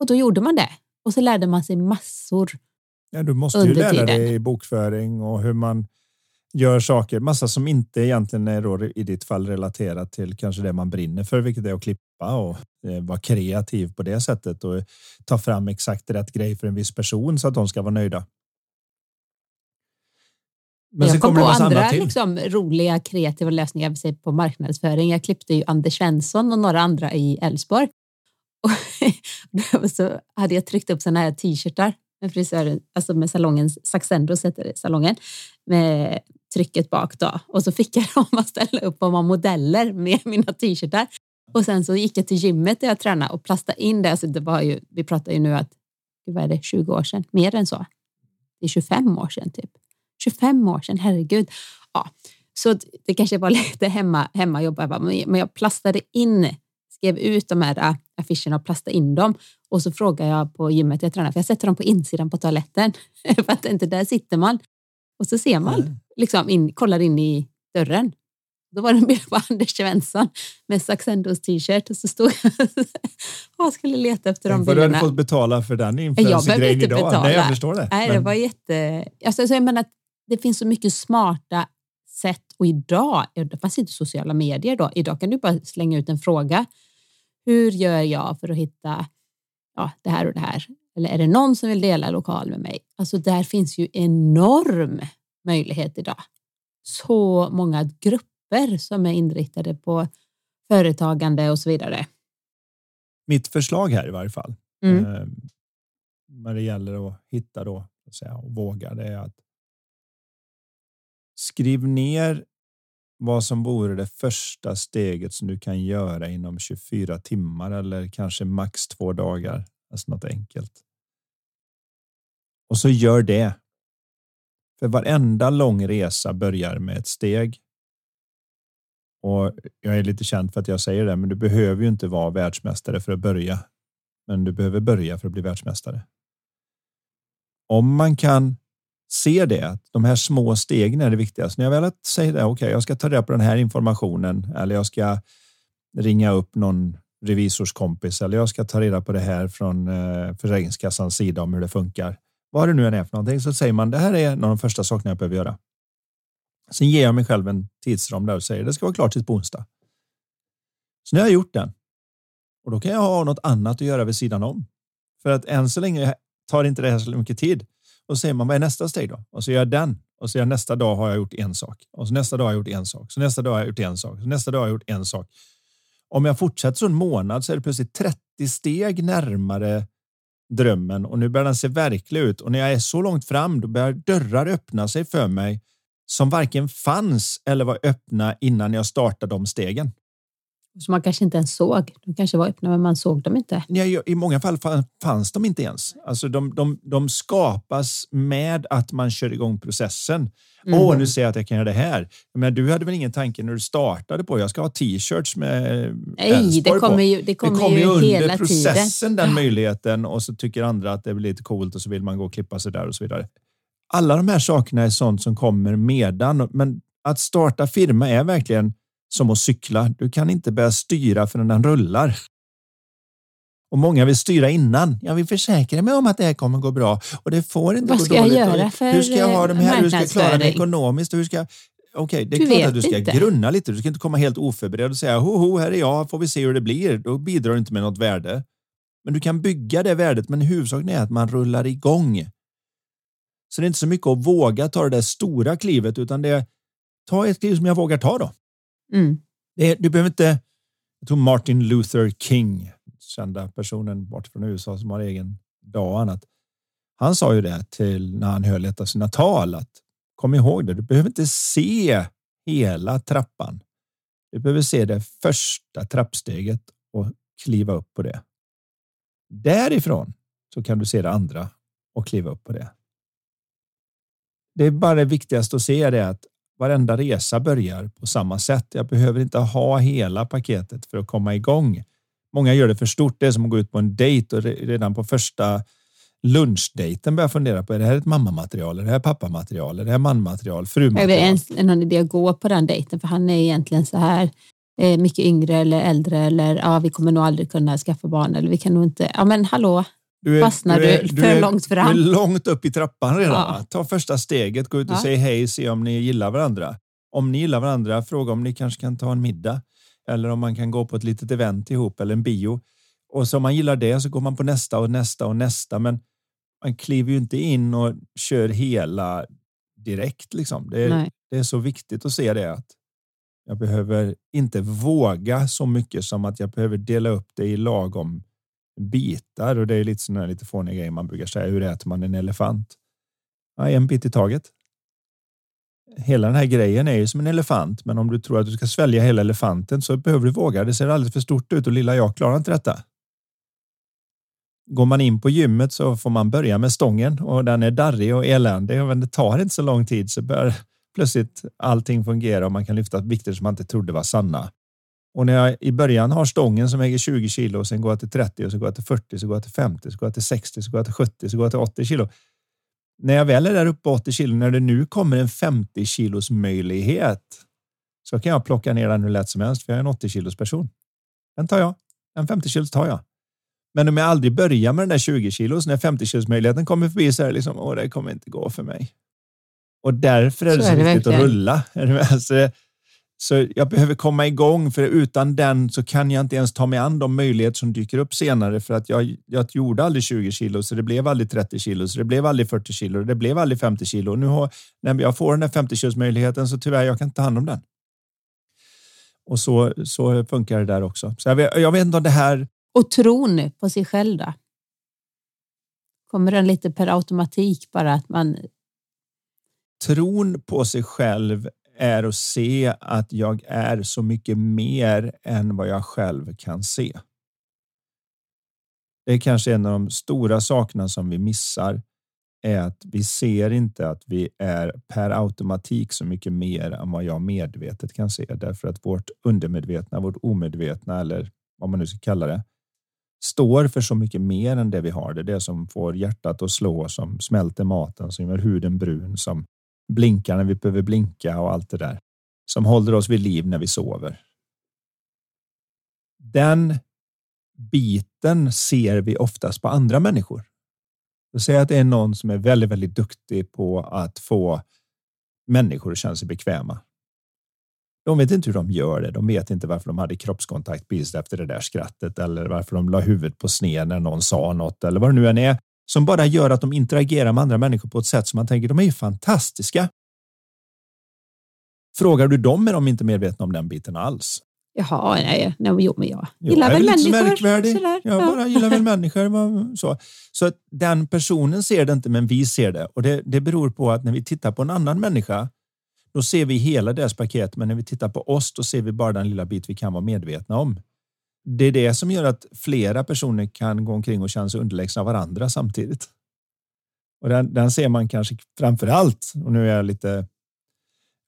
och då gjorde man det och så lärde man sig massor. Ja, du måste ju lära tiden. dig bokföring och hur man gör saker, massa som inte egentligen är då i ditt fall relaterat till kanske det man brinner för, vilket är att klippa och eh, vara kreativ på det sättet och ta fram exakt rätt grej för en viss person så att de ska vara nöjda. Men jag kom på andra liksom, roliga kreativa lösningar på marknadsföring. Jag klippte ju Anders Svensson och några andra i Älvsborg Och så hade jag tryckt upp sådana här t-shirtar med frisören, alltså med salongens, Saxendos heter det, salongen, med trycket bak då. Och så fick jag dem att ställa upp och vara modeller med mina t-shirtar. Och sen så gick jag till gymmet där jag tränade och plastade in det. Alltså det var ju, vi pratar ju nu att, vad är det, 20 år sedan? Mer än så. Det är 25 år sedan typ. 25 år sedan, herregud. Ja, så det kanske var lite hemma, hemmajobb, men jag plastade in, skrev ut de här affischerna och plastade in dem. Och så frågade jag på gymmet jag tränar, för jag sätter dem på insidan på toaletten. för att inte där sitter man. Och så ser man, mm. liksom in, kollar in i dörren. Då var det en bild på Anders Svensson med Saxendos t-shirt och så stod jag och skulle leta efter de bilderna. Du hade fått betala för den influencergrejen idag. Betala. Nej, jag förstår det. Nej, det var jätte... Alltså, jag menar, det finns så mycket smarta sätt och idag, det fanns inte sociala medier då. Idag kan du bara slänga ut en fråga. Hur gör jag för att hitta ja, det här och det här? Eller är det någon som vill dela lokal med mig? Alltså där finns ju enorm möjlighet idag. Så många grupper som är inriktade på företagande och så vidare. Mitt förslag här i varje fall. Mm. Eh, när det gäller att hitta då och våga det är att skriv ner vad som vore det första steget som du kan göra inom 24 timmar eller kanske max två dagar. Alltså något enkelt. Och så gör det. För varenda lång resa börjar med ett steg. Och jag är lite känd för att jag säger det, men du behöver ju inte vara världsmästare för att börja. Men du behöver börja för att bli världsmästare. Om man kan ser det, att de här små stegen är det viktigaste. När jag väl säger det, okej, okay, jag ska ta reda på den här informationen eller jag ska ringa upp någon revisorskompis eller jag ska ta reda på det här från eh, Försäkringskassans sida om hur det funkar vad det nu än är för någonting, så säger man det här är en av de första sakerna jag behöver göra. Sen ger jag mig själv en tidsram där och säger det ska vara klart till på onsdag. Så nu har jag gjort den och då kan jag ha något annat att göra vid sidan om. För att än så länge tar inte det här så mycket tid. Och så säger man vad är nästa steg då? Och så gör jag den och så gör nästa dag har jag gjort en sak och så nästa dag har jag gjort en sak. Så nästa dag har jag gjort en sak. Så nästa dag har jag gjort en sak. Om jag fortsätter så en månad så är det plötsligt 30 steg närmare drömmen och nu börjar den se verklig ut. Och när jag är så långt fram, då börjar dörrar öppna sig för mig som varken fanns eller var öppna innan jag startade de stegen. Som man kanske inte ens såg. De kanske var öppna, men man såg dem inte. Nej, I många fall fanns de inte ens. Alltså de, de, de skapas med att man kör igång processen. Mm. Åh, nu ser jag att jag kan göra det här. Men du hade väl ingen tanke när du startade på jag ska ha t-shirts med Nej, det kommer ju, det kommer, det kommer ju, under hela processen tiden. den möjligheten och så tycker andra att det är lite coolt och så vill man gå och klippa sig där och så vidare. Alla de här sakerna är sånt som kommer medan, men att starta firma är verkligen som att cykla. Du kan inte börja styra förrän den rullar. Och många vill styra innan. Jag vill försäkra mig om att det här kommer gå bra och det får inte Vad gå ska dåligt. Jag göra för hur ska jag ha de här? Hur ska jag klara mig ekonomiskt? Hur ska Okej, okay, det är du klart att du ska inte. grunna lite. Du ska inte komma helt oförberedd och säga ho, ho, här är jag, får vi se hur det blir. Då bidrar du inte med något värde. Men du kan bygga det värdet, men huvudsaken är att man rullar igång. Så det är inte så mycket att våga ta det där stora klivet, utan det är ta ett kliv som jag vågar ta då. Mm. Det, du behöver inte. Jag tror Martin Luther King, kända personen bort från USA som har egen dag och annat. Han sa ju det till när han höll ett av sina tal att kom ihåg det. Du behöver inte se hela trappan. Du behöver se det första trappsteget och kliva upp på det. Därifrån så kan du se det andra och kliva upp på det. Det är bara det viktigaste att se det att varenda resa börjar på samma sätt. Jag behöver inte ha hela paketet för att komma igång. Många gör det för stort. Det är som att gå ut på en dejt och redan på första lunchdejten börja fundera på är det här ett mammamaterial, är det här pappamaterial, är det här manmaterial, frumaterial? Är det en idé att gå på den dejten för han är egentligen så här eh, mycket yngre eller äldre eller ja, vi kommer nog aldrig kunna skaffa barn eller vi kan nog inte. Ja, men hallå, du är, Fastnar du, är, du, för är, långt fram? Du är långt upp i trappan redan. Ja. Ta första steget, gå ut och ja. säg hej, se om ni gillar varandra. Om ni gillar varandra, fråga om ni kanske kan ta en middag eller om man kan gå på ett litet event ihop eller en bio. Och så om man gillar det så går man på nästa och nästa och nästa. Men man kliver ju inte in och kör hela direkt. Liksom. Det, är, det är så viktigt att se det att jag behöver inte våga så mycket som att jag behöver dela upp det i lagom bitar och det är lite sådana lite fåniga grejer man brukar säga. Hur äter man en elefant? Ja, en bit i taget. Hela den här grejen är ju som en elefant, men om du tror att du ska svälja hela elefanten så behöver du våga. Det ser alldeles för stort ut och lilla jag klarar inte detta. Går man in på gymmet så får man börja med stången och den är darrig och eländig. Men det tar inte så lång tid så börjar plötsligt allting fungera och man kan lyfta vikter som man inte trodde var sanna. Och när jag i början har stången som väger 20 kilo och sen går jag till 30 och så går jag till 40, så går jag till 50, så går jag till 60, så går jag till 70, så går jag till 80 kilo. När jag väl är där uppe på 80 kilo, när det nu kommer en 50 kilos möjlighet, så kan jag plocka ner den hur lätt som helst, för jag är en 80 kilos person. Den tar jag. En 50 kilos tar jag. Men om jag aldrig börjar med den där 20 kilos, när 50 kilos möjligheten kommer förbi så är det liksom, åh, det kommer inte gå för mig. Och därför är det så, så är det viktigt verkligen. att rulla. Alltså, så jag behöver komma igång, för utan den så kan jag inte ens ta mig an de möjligheter som dyker upp senare, för att jag, jag gjorde aldrig 20 kilo, så det blev aldrig 30 kilo, så det blev aldrig 40 kilo, det blev aldrig 50 kilo. Nu har, när jag får den här 50 kilos möjligheten så tyvärr, jag kan inte ta hand om den. Och så, så funkar det där också. Så jag vet, jag vet inte om det här... Och tron på sig själv då? Kommer den lite per automatik bara att man tron på sig själv är att se att jag är så mycket mer än vad jag själv kan se. Det är kanske en av de stora sakerna som vi missar är att vi ser inte att vi är per automatik så mycket mer än vad jag medvetet kan se därför att vårt undermedvetna, vårt omedvetna eller vad man nu ska kalla det står för så mycket mer än det vi har. Det är det som får hjärtat att slå, som smälter maten, som gör huden brun, som blinkar när vi behöver blinka och allt det där som håller oss vid liv när vi sover. Den biten ser vi oftast på andra människor. Säg att det är någon som är väldigt, väldigt duktig på att få människor att känna sig bekväma. De vet inte hur de gör det. De vet inte varför de hade kroppskontakt precis efter det där skrattet eller varför de la huvudet på sned när någon sa något eller vad det nu än är som bara gör att de interagerar med andra människor på ett sätt som man tänker de är ju fantastiska. Frågar du dem är de inte medvetna om den biten alls. Jaha, nej, nej jo, men jag gillar väl människor. Jag ja. bara gillar väl människor. Så, så att den personen ser det inte, men vi ser det. Och det, det beror på att när vi tittar på en annan människa, då ser vi hela deras paket. Men när vi tittar på oss, då ser vi bara den lilla bit vi kan vara medvetna om det är det som gör att flera personer kan gå omkring och känna sig underlägsna varandra samtidigt. Och den, den ser man kanske framför allt, och nu är jag lite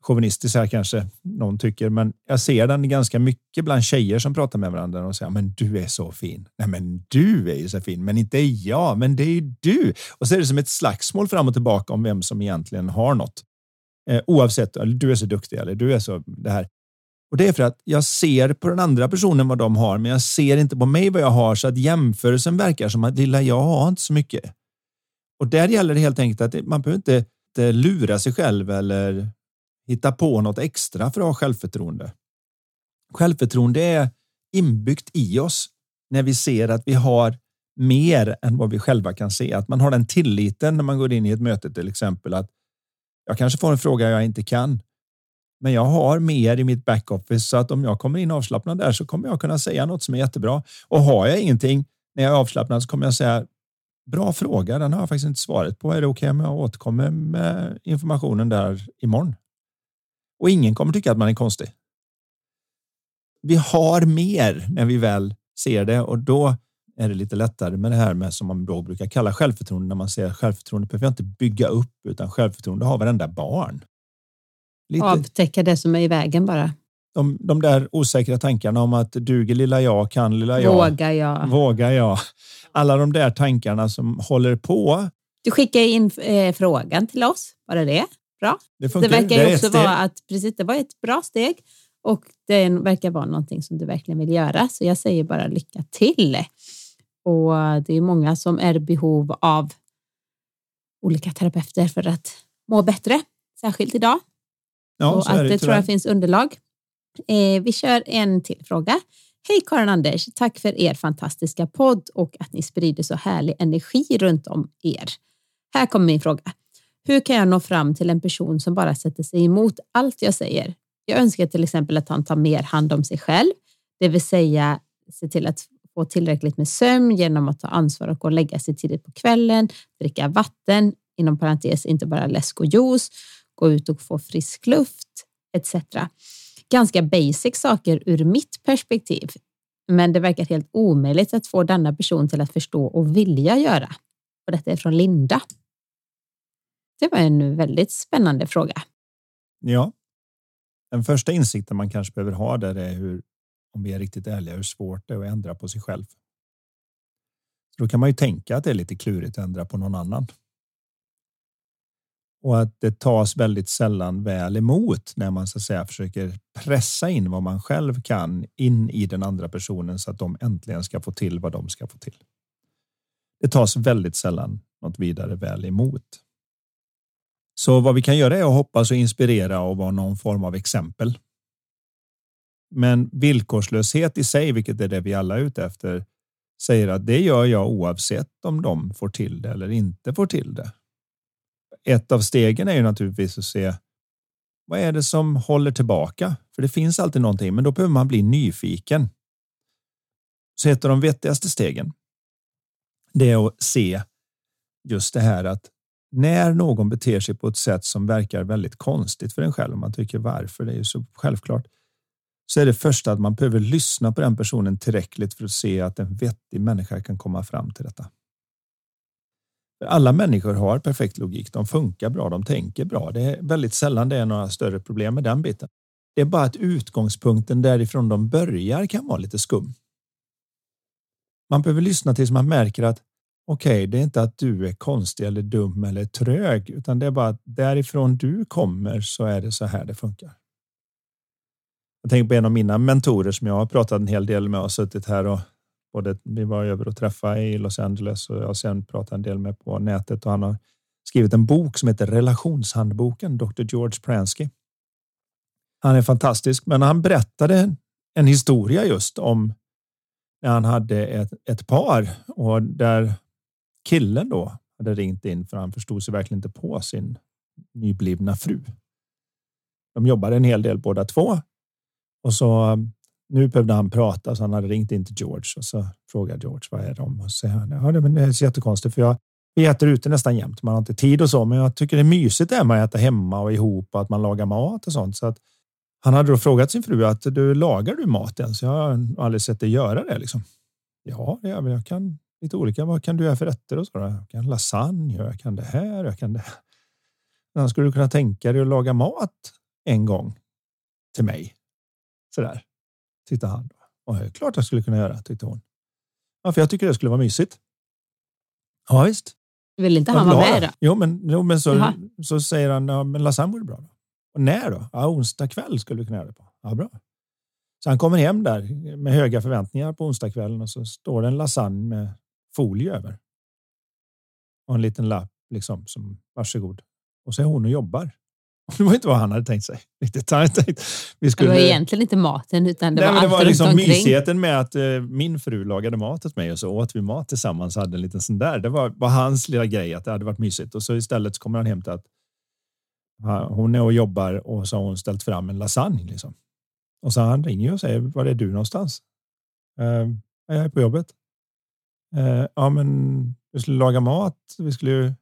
chauvinistisk här kanske någon tycker, men jag ser den ganska mycket bland tjejer som pratar med varandra och säger men du är så fin. Nej, men du är ju så fin, men inte jag, men det är ju du. Och så är det som ett slagsmål fram och tillbaka om vem som egentligen har något. Eh, oavsett, eller du är så duktig eller du är så det här. Och det är för att jag ser på den andra personen vad de har, men jag ser inte på mig vad jag har så att jämförelsen verkar som att lilla jag har inte så mycket. Och där gäller det helt enkelt att man behöver inte lura sig själv eller hitta på något extra för att ha självförtroende. Självförtroende är inbyggt i oss när vi ser att vi har mer än vad vi själva kan se. Att man har den tilliten när man går in i ett möte till exempel att jag kanske får en fråga jag inte kan. Men jag har mer i mitt backoffice så att om jag kommer in avslappnad där så kommer jag kunna säga något som är jättebra. Och har jag ingenting när jag är avslappnad så kommer jag säga bra fråga. Den har jag faktiskt inte svaret på. Är det okej okay om jag återkommer med informationen där imorgon? Och ingen kommer tycka att man är konstig. Vi har mer när vi väl ser det och då är det lite lättare med det här med som man då brukar kalla självförtroende. När man säger självförtroende behöver jag inte bygga upp utan självförtroende har varenda barn. Lite, Avtäcka det som är i vägen bara. De, de där osäkra tankarna om att duger lilla jag, kan lilla jag. Vågar jag. Vågar jag. Alla de där tankarna som håller på. Du skickar in eh, frågan till oss, var det det? Bra. Det, funkar, det verkar ju också vara att precis, det var ett bra steg och det verkar vara någonting som du verkligen vill göra. Så jag säger bara lycka till. Och det är många som är i behov av olika terapeuter för att må bättre, särskilt idag. Ja, och att det, tror jag finns underlag. Eh, vi kör en till fråga. Hej Karin Anders, tack för er fantastiska podd och att ni sprider så härlig energi runt om er. Här kommer min fråga. Hur kan jag nå fram till en person som bara sätter sig emot allt jag säger? Jag önskar till exempel att han tar mer hand om sig själv, det vill säga se till att få tillräckligt med sömn genom att ta ansvar och gå och lägga sig tidigt på kvällen, dricka vatten, inom parentes inte bara läsk och juice, gå ut och få frisk luft etc. Ganska basic saker ur mitt perspektiv, men det verkar helt omöjligt att få denna person till att förstå och vilja göra. Och detta är från Linda. Det var en väldigt spännande fråga. Ja. Den första insikten man kanske behöver ha där är hur, om vi är riktigt ärliga, hur svårt det är att ändra på sig själv. Så då kan man ju tänka att det är lite klurigt att ändra på någon annan. Och att det tas väldigt sällan väl emot när man så att säga försöker pressa in vad man själv kan in i den andra personen så att de äntligen ska få till vad de ska få till. Det tas väldigt sällan något vidare väl emot. Så vad vi kan göra är att hoppas och inspirera och vara någon form av exempel. Men villkorslöshet i sig, vilket är det vi alla är ute efter, säger att det gör jag oavsett om de får till det eller inte får till det. Ett av stegen är ju naturligtvis att se vad är det som håller tillbaka? För det finns alltid någonting, men då behöver man bli nyfiken. Så ett av de vettigaste stegen. Det är att se just det här att när någon beter sig på ett sätt som verkar väldigt konstigt för en själv, och man tycker varför, det är ju så självklart, så är det första att man behöver lyssna på den personen tillräckligt för att se att en vettig människa kan komma fram till detta. Alla människor har perfekt logik. De funkar bra, de tänker bra. Det är väldigt sällan det är några större problem med den biten. Det är bara att utgångspunkten därifrån de börjar kan vara lite skum. Man behöver lyssna tills man märker att okej, okay, det är inte att du är konstig eller dum eller trög, utan det är bara att därifrån du kommer så är det så här det funkar. Jag tänker på en av mina mentorer som jag har pratat en hel del med och suttit här och både vi var över och träffade i Los Angeles och jag har sen pratat en del med på nätet och han har skrivit en bok som heter Relationshandboken, Dr. George Pransky. Han är fantastisk, men han berättade en historia just om när han hade ett, ett par och där killen då hade ringt in för han förstod sig verkligen inte på sin nyblivna fru. De jobbade en hel del båda två och så nu behövde han prata så han hade ringt in till George och så frågade George vad är de och så säger han ja, det är så jättekonstigt för jag vi äter ute nästan jämt. Man har inte tid och så, men jag tycker det är mysigt det med att äta hemma och ihop och att man lagar mat och sånt. Så att han hade då frågat sin fru att du lagar du maten? Så jag har aldrig sett dig göra det liksom. Ja, det gör jag kan lite olika. Vad kan du göra för rätter och så? Jag kan lasagne, jag kan det här, jag kan det. Men skulle du kunna tänka dig att laga mat en gång till mig? Så där tittade han. Och det är klart jag skulle kunna göra, tyckte hon. Ja, för jag tycker det skulle vara mysigt. Ja, visst. Vill inte han vara med då? Jo, men, jo, men så, så säger han, ja, men lasagne vore bra. Då. Och när då? Ja, onsdag kväll skulle vi kunna göra det på. Ja, bra. Så han kommer hem där med höga förväntningar på onsdagskvällen och så står det en lasagne med folie över. Och en liten lapp liksom som varsågod. Och så är hon och jobbar. Det var inte vad han hade tänkt sig. Riktigt. Han tänkt, vi skulle... Det var egentligen inte maten utan det Nej, var Det var liksom mysigheten med att uh, min fru lagade mat åt mig och så åt vi mat tillsammans hade en liten sån där. Det var, var hans lilla grej att det hade varit mysigt och så istället så kommer han hem till att hon är och jobbar och så har hon ställt fram en lasagne liksom. Och så han ringer och säger var är du någonstans? Uh, jag är på jobbet. Uh, ja, men vi skulle laga mat. Vi skulle ju...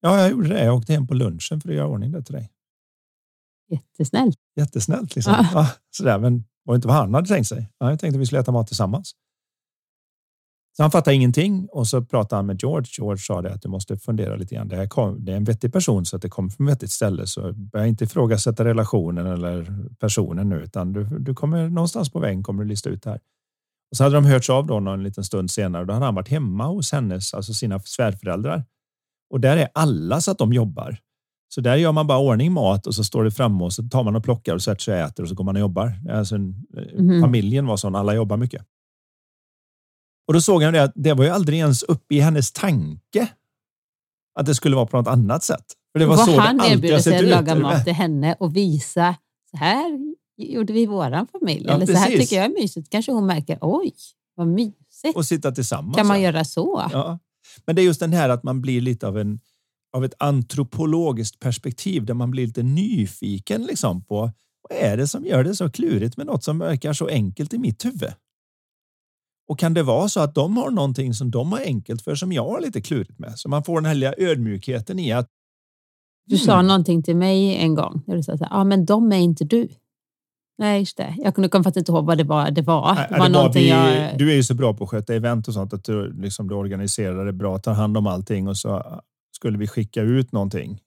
Ja, jag gjorde det. Jag åkte hem på lunchen för att göra ordning det till dig. Jättesnällt. Jättesnällt. Liksom. Ja. Ja, sådär, men var inte vad han hade tänkt sig. Han hade tänkt att vi skulle äta mat tillsammans. Så han fattade ingenting och så pratade han med George. George sa det att du måste fundera lite grann. Det, här kom, det är en vettig person så att det kommer från ett vettigt ställe. Så börja inte ifrågasätta relationen eller personen nu, utan du, du kommer någonstans på vägen kommer du lista ut det här. Och så hade de hörts av då någon liten stund senare. Då hade han varit hemma hos hennes, alltså sina svärföräldrar. Och där är alla så att de jobbar. Så där gör man bara ordning mat och så står det framme och så tar man och plockar och sätter sig och äter och så går man och jobbar. Alltså, mm. Familjen var sån, alla jobbar mycket. Och då såg det att det var ju aldrig ens uppe i hennes tanke att det skulle vara på något annat sätt. För det var, var så han erbjuder sig att laga mat till henne och visa så här gjorde vi i våran familj. Ja, Eller precis. så här tycker jag är mysigt. Kanske hon märker, oj, vad mysigt. Och sitta tillsammans. Kan man göra så? Ja. Men det är just den här att man blir lite av en av ett antropologiskt perspektiv där man blir lite nyfiken liksom på vad är det som gör det så klurigt med något som verkar så enkelt i mitt huvud? Och kan det vara så att de har någonting som de har enkelt för som jag har lite klurigt med? Så man får den här lilla ödmjukheten i att du mm. sa någonting till mig en gång. Där du sa att ah, men de är inte du. Nej, just det. Jag kunde faktiskt inte ihåg vad det var. Det var, Nej, det var, det var vi, jag... Du är ju så bra på att sköta event och sånt att du, liksom, du organiserar det bra, tar hand om allting och så skulle vi skicka ut någonting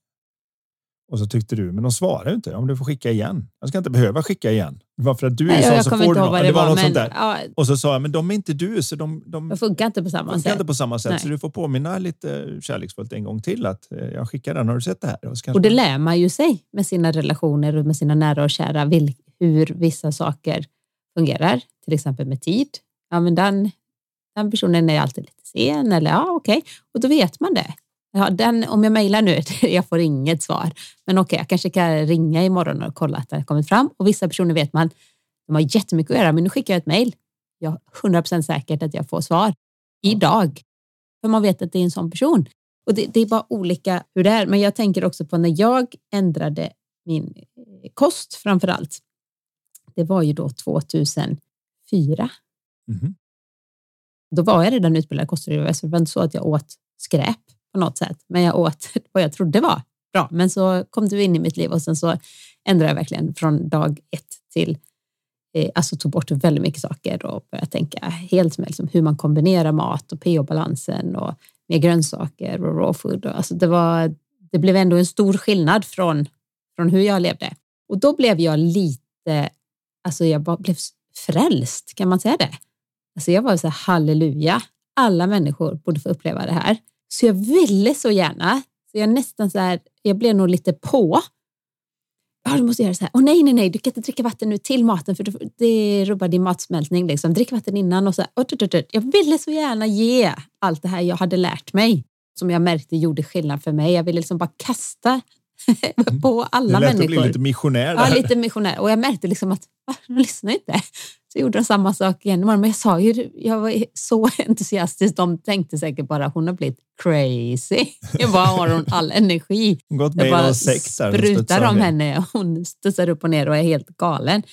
och så tyckte du, men de svarar ju inte. Om du får skicka igen. Jag ska inte behöva skicka igen. Varför att du är sån så får något. Det, var, något men, sånt där. Ja, och så sa jag, men de är inte du, så de, de, de funkar inte på samma funkar sätt. Inte på samma sätt så du får påminna lite kärleksfullt en gång till att eh, jag skickar den. Har du sett det här? Och, och det lär man ju sig med sina relationer och med sina nära och kära hur vissa saker fungerar. Till exempel med tid. Ja, men den, den personen är alltid lite sen eller ja, okej. Okay. Och då vet man det. Ja, den, om jag mejlar nu, jag får inget svar. Men okej, okay, jag kanske kan ringa imorgon och kolla att det har kommit fram. Och vissa personer vet man, de har jättemycket att göra, men nu skickar jag ett mejl. Jag är 100 procent säkert att jag får svar idag. För man vet att det är en sån person. Och det, det, är bara olika hur det är. Men jag tänker också på när jag ändrade min eh, kost framför allt. Det var ju då 2004. Mm. Då var jag redan utbildad kostrådgivare, så det var inte så att jag åt skräp på något sätt. Men jag åt vad jag trodde var bra. Men så kom du in i mitt liv och sen så ändrade jag verkligen från dag ett till eh, alltså tog bort väldigt mycket saker och började tänka helt med liksom hur man kombinerar mat och pH-balansen och mer grönsaker och raw food. Alltså det, var, det blev ändå en stor skillnad från, från hur jag levde. Och då blev jag lite, alltså jag bara blev frälst, kan man säga det? Alltså jag var så här, halleluja, alla människor borde få uppleva det här. Så jag ville så gärna, så jag nästan så här, jag blev nog lite på. Ja, du måste göra så här. Åh nej, nej, nej, du kan inte dricka vatten nu till maten för det rubbar din matsmältning. Liksom. Drick vatten innan och så. Här. Jag ville så gärna ge allt det här jag hade lärt mig som jag märkte gjorde skillnad för mig. Jag ville liksom bara kasta på alla människor. Du lite missionär. Där. Ja, lite missionär. Och jag märkte liksom att de lyssnar inte. Så gjorde de samma sak igen. Men jag sa ju, jag var så entusiastisk. De tänkte säkert bara hon har blivit crazy. Jag bara har hon all energi. Gått med jag bara sprutar om henne. Hon studsar upp och ner och är helt galen.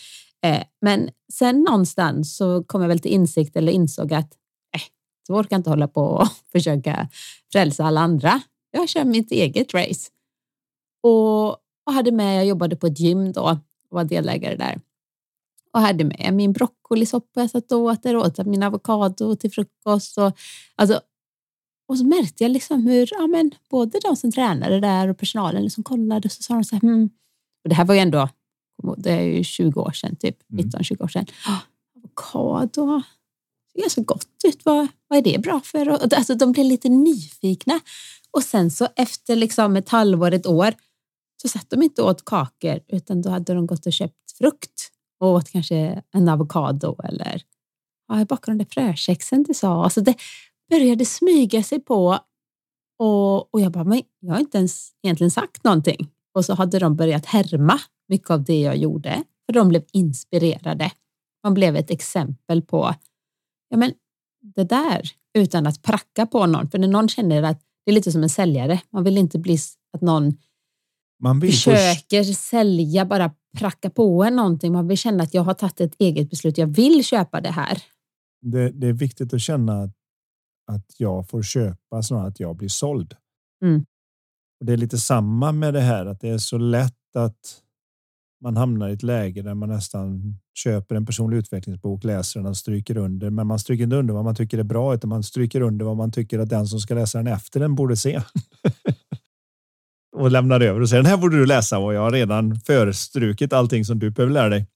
Eh, men sen någonstans så kom jag väl till insikt eller insåg att eh, jag orkar inte hålla på och försöka frälsa alla andra. Jag kör mitt eget race. Och, och hade med, jag jobbade på ett gym då och var delägare där och hade med min broccolisoppa jag satt och åt där, åt min avokado till frukost. Och, alltså, och så märkte jag liksom hur ja, men, både de som tränade där och personalen liksom kollade så sa de så här, hmm. och det här var ju ändå det är ju 20 år sedan, typ 19-20 mm. år sedan. Oh, avokado, det är så gott ut. Vad, vad är det bra för? Och, alltså, de blev lite nyfikna. Och sen så efter liksom ett halvår, ett år, så satt de inte åt kakor utan då hade de gått och köpt frukt och åt kanske en avokado eller ja, jag bakade de där frökexen du sa. Alltså det började smyga sig på och, och jag bara, men jag har inte ens egentligen sagt någonting. Och så hade de börjat härma mycket av det jag gjorde, för de blev inspirerade. Man blev ett exempel på, ja men det där, utan att pracka på någon. För när någon känner att det är lite som en säljare, man vill inte bli att någon man försöker få... sälja, bara pracka på en någonting. Man vill känna att jag har tagit ett eget beslut. Jag vill köpa det här. Det, det är viktigt att känna att, att jag får köpa snarare att jag blir såld. Mm. Och det är lite samma med det här att det är så lätt att man hamnar i ett läge där man nästan köper en personlig utvecklingsbok, läser den och stryker under. Men man stryker inte under vad man tycker är bra, utan man stryker under vad man tycker att den som ska läsa den efter den borde se. och lämnar över och säger den här borde du läsa och jag har redan förstrukit allting som du behöver lära dig.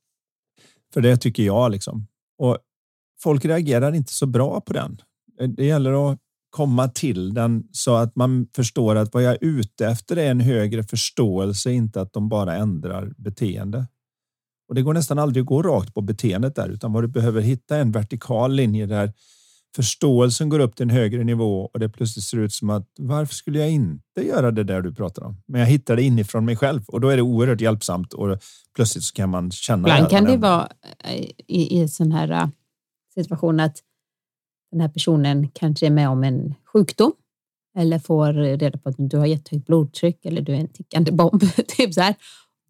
För det tycker jag liksom. Och folk reagerar inte så bra på den. Det gäller att komma till den så att man förstår att vad jag är ute efter är en högre förståelse, inte att de bara ändrar beteende. Och det går nästan aldrig att gå rakt på beteendet där, utan vad du behöver hitta en vertikal linje där förståelsen går upp till en högre nivå och det plötsligt ser ut som att varför skulle jag inte göra det där du pratar om? Men jag hittar det inifrån mig själv och då är det oerhört hjälpsamt och plötsligt så kan man känna. Ibland kan det vara eh, i, i sån här eh, situation att den här personen kanske är med om en sjukdom eller får reda på att du har jättehögt blodtryck eller du är en tickande bomb. typ så här.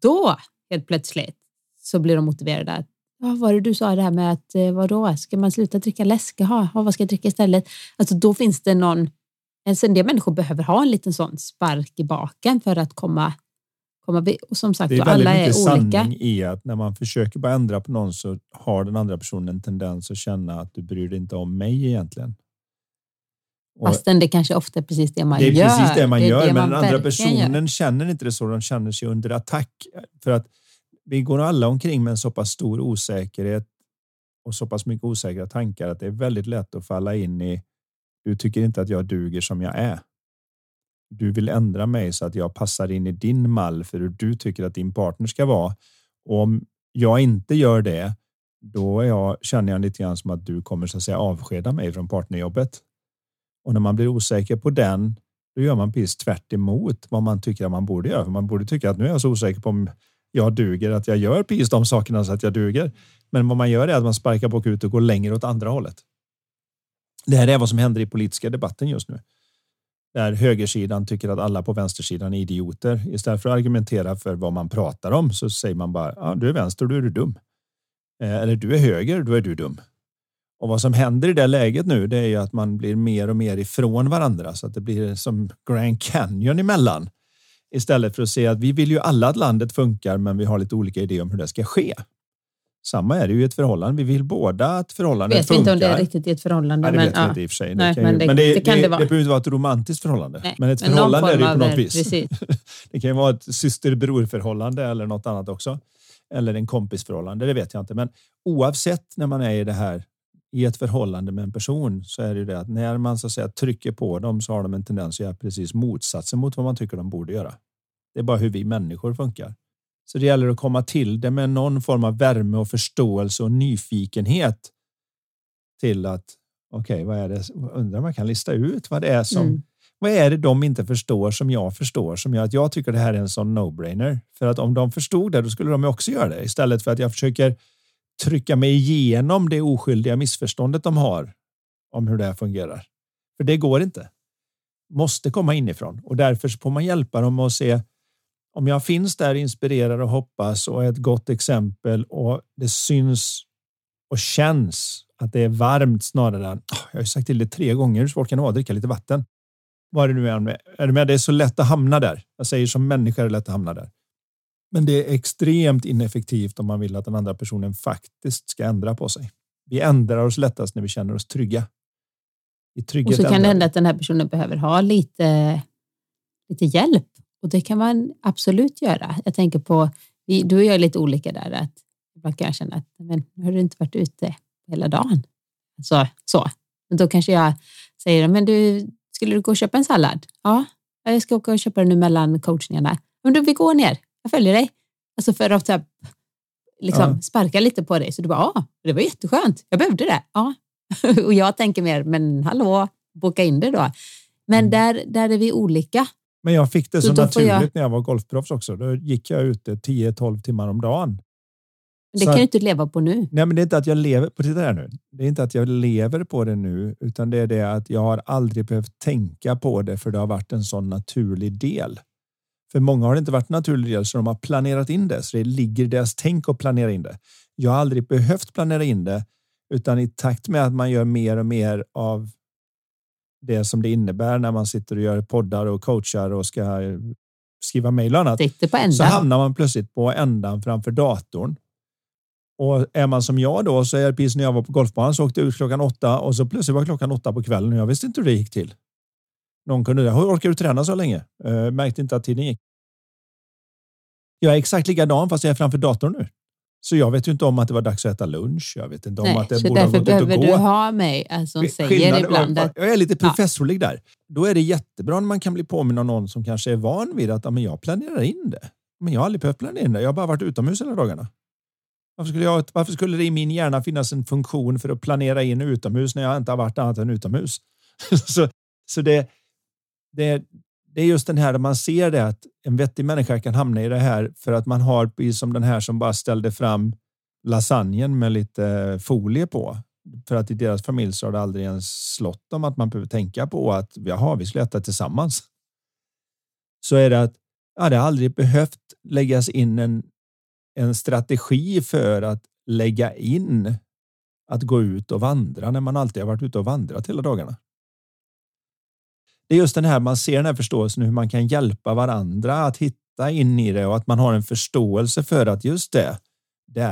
Då helt plötsligt så blir de motiverade att Ja, vad det du sa det här med att eh, vadå, ska man sluta dricka läsk? Jaha, vad ska jag dricka istället? Alltså då finns det någon, alltså en del människor behöver ha en liten sån spark i baken för att komma, komma och som sagt, det är alla är olika. sanning i att när man försöker bara ändra på någon så har den andra personen en tendens att känna att du bryr dig inte om mig egentligen. Och Fastän det kanske ofta är precis det man gör. Det är precis det man det gör, det men den andra personen gör. känner inte det så. De känner sig under attack för att vi går alla omkring med en så pass stor osäkerhet och så pass mycket osäkra tankar att det är väldigt lätt att falla in i. Du tycker inte att jag duger som jag är. Du vill ändra mig så att jag passar in i din mall för hur du tycker att din partner ska vara. Och om jag inte gör det, då är jag, känner jag lite grann som att du kommer så att säga avskeda mig från partnerjobbet. Och när man blir osäker på den, då gör man precis tvärt vad man tycker att man borde göra. Man borde tycka att nu är jag så osäker på om jag duger, att jag gör precis de sakerna så att jag duger. Men vad man gör är att man sparkar bakut och går längre åt andra hållet. Det här är vad som händer i politiska debatten just nu. Där högersidan tycker att alla på vänstersidan är idioter. Istället för att argumentera för vad man pratar om så säger man bara ja, du är vänster, då är du dum. Eh, eller du är höger, då är du dum. Och vad som händer i det läget nu, det är ju att man blir mer och mer ifrån varandra så att det blir som Grand Canyon emellan. Istället för att se att vi vill ju alla att landet funkar, men vi har lite olika idéer om hur det ska ske. Samma är det ju i ett förhållande. Vi vill båda att förhållandet vet funkar. Vet inte om det är riktigt i ett förhållande. Nej, det vet men, vi inte i och för sig. Nej, det men, ju, det, men det, det, kan det, det vara. Det behöver inte vara ett romantiskt förhållande. Nej, men ett men förhållande är det ju på något vis. Precis. det kan ju vara ett syster-bror-förhållande eller något annat också. Eller en kompisförhållande, det vet jag inte. Men oavsett när man är i det här i ett förhållande med en person så är det ju det att när man så att säga trycker på dem så har de en tendens att göra precis motsatsen mot vad man tycker de borde göra. Det är bara hur vi människor funkar. Så det gäller att komma till det med någon form av värme och förståelse och nyfikenhet till att okej, okay, vad är det? Undrar man kan lista ut vad det är som mm. Vad är det de inte förstår som jag förstår som gör att jag tycker det här är en sån no-brainer? För att om de förstod det, då skulle de också göra det istället för att jag försöker trycka mig igenom det oskyldiga missförståndet de har om hur det här fungerar. För det går inte. Måste komma inifrån och därför får man hjälpa dem att se om jag finns där, inspirerar och hoppas och är ett gott exempel och det syns och känns att det är varmt snarare än ah, jag har sagt till det tre gånger hur svårt kan det vara att dricka lite vatten. Vad är det nu är med? Är du med? Det är så lätt att hamna där. Jag säger som människa är det lätt att hamna där. Men det är extremt ineffektivt om man vill att den andra personen faktiskt ska ändra på sig. Vi ändrar oss lättast när vi känner oss trygga. I och så kan det hända att den här personen behöver ha lite, lite hjälp och det kan man absolut göra. Jag tänker på, du och jag är lite olika där, att man kan känna att men, nu har du inte varit ute hela dagen. Så, så. Men då kanske jag säger, men du, skulle du gå och köpa en sallad? Ja, jag ska åka och köpa den nu mellan coachningarna. Men du, vi går ner, jag följer dig. Alltså för att typ, liksom, ja. sparka lite på dig. Så du bara, ja, det var jätteskönt, jag behövde det. Ja. och jag tänker mer, men hallå, boka in det då. Men mm. där, där är vi olika. Men jag fick det så, så naturligt jag... när jag var golfproffs också. Då gick jag ute 10-12 timmar om dagen. Det så kan du inte leva på nu. Nej, men det är inte att jag lever på det där nu. Det är inte att jag lever på det nu, utan det är det att jag har aldrig behövt tänka på det för det har varit en sån naturlig del. För många har det inte varit naturlig del så de har planerat in det. Så det ligger i deras tänk att planera in det. Jag har aldrig behövt planera in det utan i takt med att man gör mer och mer av det som det innebär när man sitter och gör poddar och coachar och ska skriva mejl och annat. Så hamnar man plötsligt på ändan framför datorn. Och är man som jag då så är det precis när jag var på golfbanan så åkte jag ut klockan åtta och så plötsligt var klockan åtta på kvällen och jag visste inte hur det gick till. Någon kunde det. Hur orkar du träna så länge? Uh, märkte inte att tiden gick. Jag är exakt likadan fast jag är framför datorn nu. Så jag vet ju inte om att det var dags att äta lunch. Jag vet inte om Nej, att det borde därför ha gått ut och behöver gå. du ha mig alltså, som säger ibland att... Jag är lite professorlig ja. där. Då är det jättebra när man kan bli påminn om någon som kanske är van vid att men jag planerar in det. Men jag har aldrig behövt planera in det. Jag har bara varit utomhus hela dagarna. Varför skulle, jag, varför skulle det i min hjärna finnas en funktion för att planera in utomhus när jag inte har varit annat än utomhus? så så det, det, det är just den här där man ser det att en vettig människa kan hamna i det här för att man har, precis som den här som bara ställde fram lasagnen med lite eh, folie på. För att i deras familj så har det aldrig ens slått om att man behöver tänka på att jaha, vi skulle äta tillsammans. Så är det att ja, det har aldrig behövt läggas in en, en strategi för att lägga in att gå ut och vandra när man alltid har varit ute och vandrat hela dagarna? Det är just den här man ser den här förståelsen hur man kan hjälpa varandra att hitta in i det och att man har en förståelse för att just det.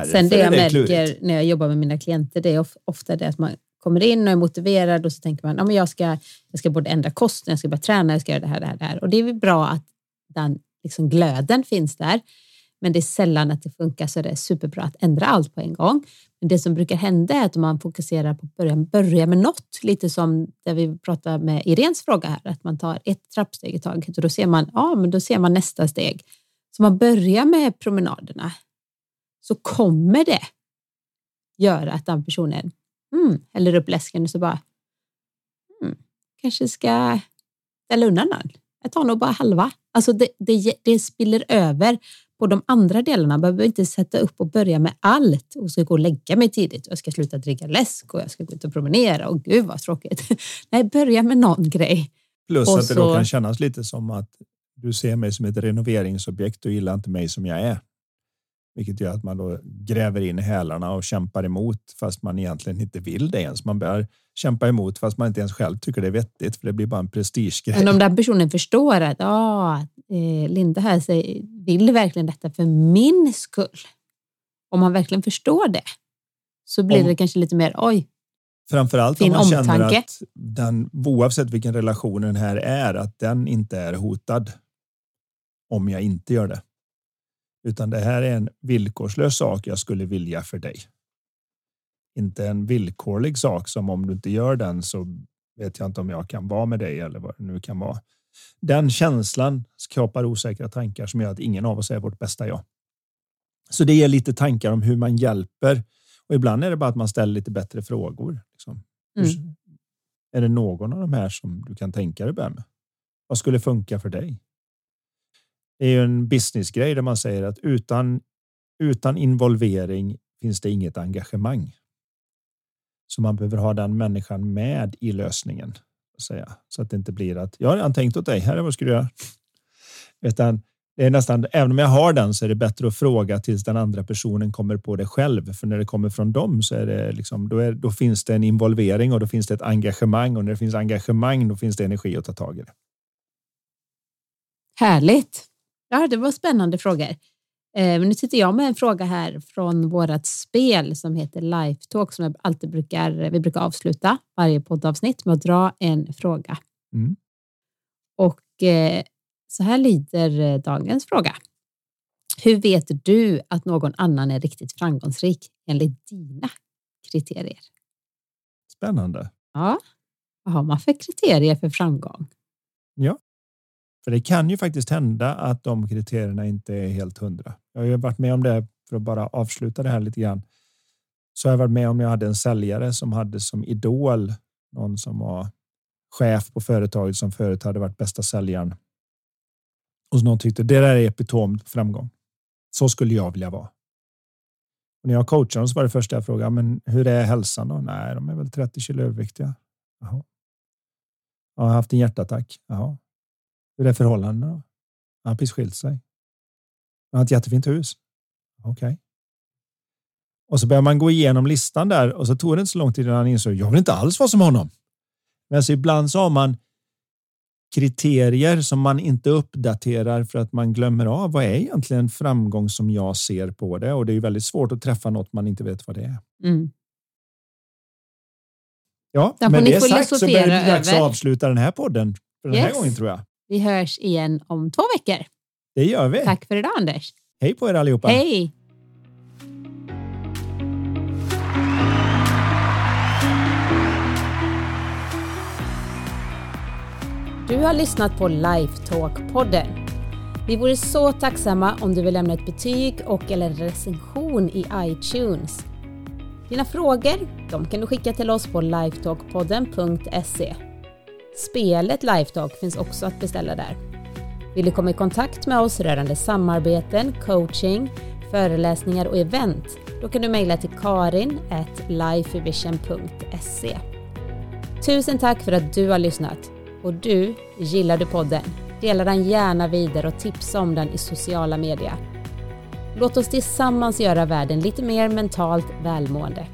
Sen det jag det märker när jag jobbar med mina klienter, det är ofta det att man kommer in och är motiverad och så tänker man, ja, men jag ska, jag ska både ändra kosten, jag ska börja träna, jag ska göra det här, det här, det här. Och det är bra att den liksom glöden finns där. Men det är sällan att det funkar så det är superbra att ändra allt på en gång. Men det som brukar hända är att man fokuserar på att börja, börja med något, lite som där vi pratade med Irens fråga här, att man tar ett trappsteg i taget och då ser man, ja, men då ser man nästa steg. Så man börjar med promenaderna så kommer det göra att den personen mm, häller upp läsken och så bara mm, kanske ska ställa undan den. Jag tar nog bara halva. Alltså det, det, det spiller över på de andra delarna. Man behöver inte sätta upp och börja med allt och ska gå och lägga mig tidigt. Jag ska sluta dricka läsk och jag ska gå ut och promenera och gud vad tråkigt. Nej, börja med någon grej. Plus och att det då kan kännas lite som att du ser mig som ett renoveringsobjekt och gillar inte mig som jag är. Vilket gör att man då gräver in hälarna och kämpar emot fast man egentligen inte vill det ens. Man börjar kämpa emot fast man inte ens själv tycker det är vettigt för det blir bara en prestigegrej. Men om den personen förstår att ah, Linda här säger, vill verkligen detta för min skull. Om man verkligen förstår det så blir om, det kanske lite mer oj. Framförallt om man omtanke. känner att den, oavsett vilken relation den här är, att den inte är hotad. Om jag inte gör det. Utan det här är en villkorslös sak jag skulle vilja för dig. Inte en villkorlig sak som om du inte gör den så vet jag inte om jag kan vara med dig eller vad det nu kan vara. Den känslan skapar osäkra tankar som gör att ingen av oss är vårt bästa jag. Så det ger lite tankar om hur man hjälper och ibland är det bara att man ställer lite bättre frågor. Liksom. Mm. Är det någon av de här som du kan tänka dig börja med? Vad skulle funka för dig? Det är ju en businessgrej där man säger att utan utan involvering finns det inget engagemang. Så man behöver ha den människan med i lösningen. Säga. Så att det inte blir att jag har redan tänkt åt dig. Här är vad ska du göra? Utan det är nästan, även om jag har den så är det bättre att fråga tills den andra personen kommer på det själv. För när det kommer från dem så är det liksom, då, är, då finns det en involvering och då finns det ett engagemang och när det finns engagemang då finns det energi att ta tag i det. Härligt. Ja, det var spännande frågor. Eh, men nu sitter jag med en fråga här från vårt spel som heter Life Talk som jag alltid brukar, vi brukar avsluta varje poddavsnitt med att dra en fråga. Mm. Och eh, så här lyder eh, dagens fråga. Hur vet du att någon annan är riktigt framgångsrik enligt dina kriterier? Spännande. Ja, vad har man för kriterier för framgång? Ja, för det kan ju faktiskt hända att de kriterierna inte är helt hundra. Jag har ju varit med om det för att bara avsluta det här lite grann. Så har jag varit med om jag hade en säljare som hade som idol någon som var chef på företaget som förut hade varit bästa säljaren. Och någon tyckte det där är epitom på framgång. Så skulle jag vilja vara. Och när jag coachade dem så var det första jag frågade, men hur är hälsan då? Nej, de är väl 30 kilo överviktiga. Jaha. Jag har haft en hjärtattack. Jaha. Hur är förhållandena? Han har precis skilt sig. Han har ett jättefint hus. Okej. Okay. Och så börjar man gå igenom listan där och så tog det inte så lång tid innan han insåg jag vill inte alls vara som honom. Men alltså ibland så har man kriterier som man inte uppdaterar för att man glömmer av vad är egentligen framgång som jag ser på det och det är väldigt svårt att träffa något man inte vet vad det är. Mm. Ja, men det sagt så börjar det dags att avsluta den här podden för den yes. här gången tror jag. Vi hörs igen om två veckor. Det gör vi. Tack för idag Anders. Hej på er allihopa. Hej. Du har lyssnat på Lifetalk-podden. Vi vore så tacksamma om du vill lämna ett betyg och eller recension i iTunes. Dina frågor de kan du skicka till oss på lifetalkpodden.se. Spelet Lifetalk finns också att beställa där. Vill du komma i kontakt med oss rörande samarbeten, coaching, föreläsningar och event? Då kan du mejla till karin.lifevision.se. Tusen tack för att du har lyssnat. Och du, gillar du podden? Dela den gärna vidare och tipsa om den i sociala medier. Låt oss tillsammans göra världen lite mer mentalt välmående.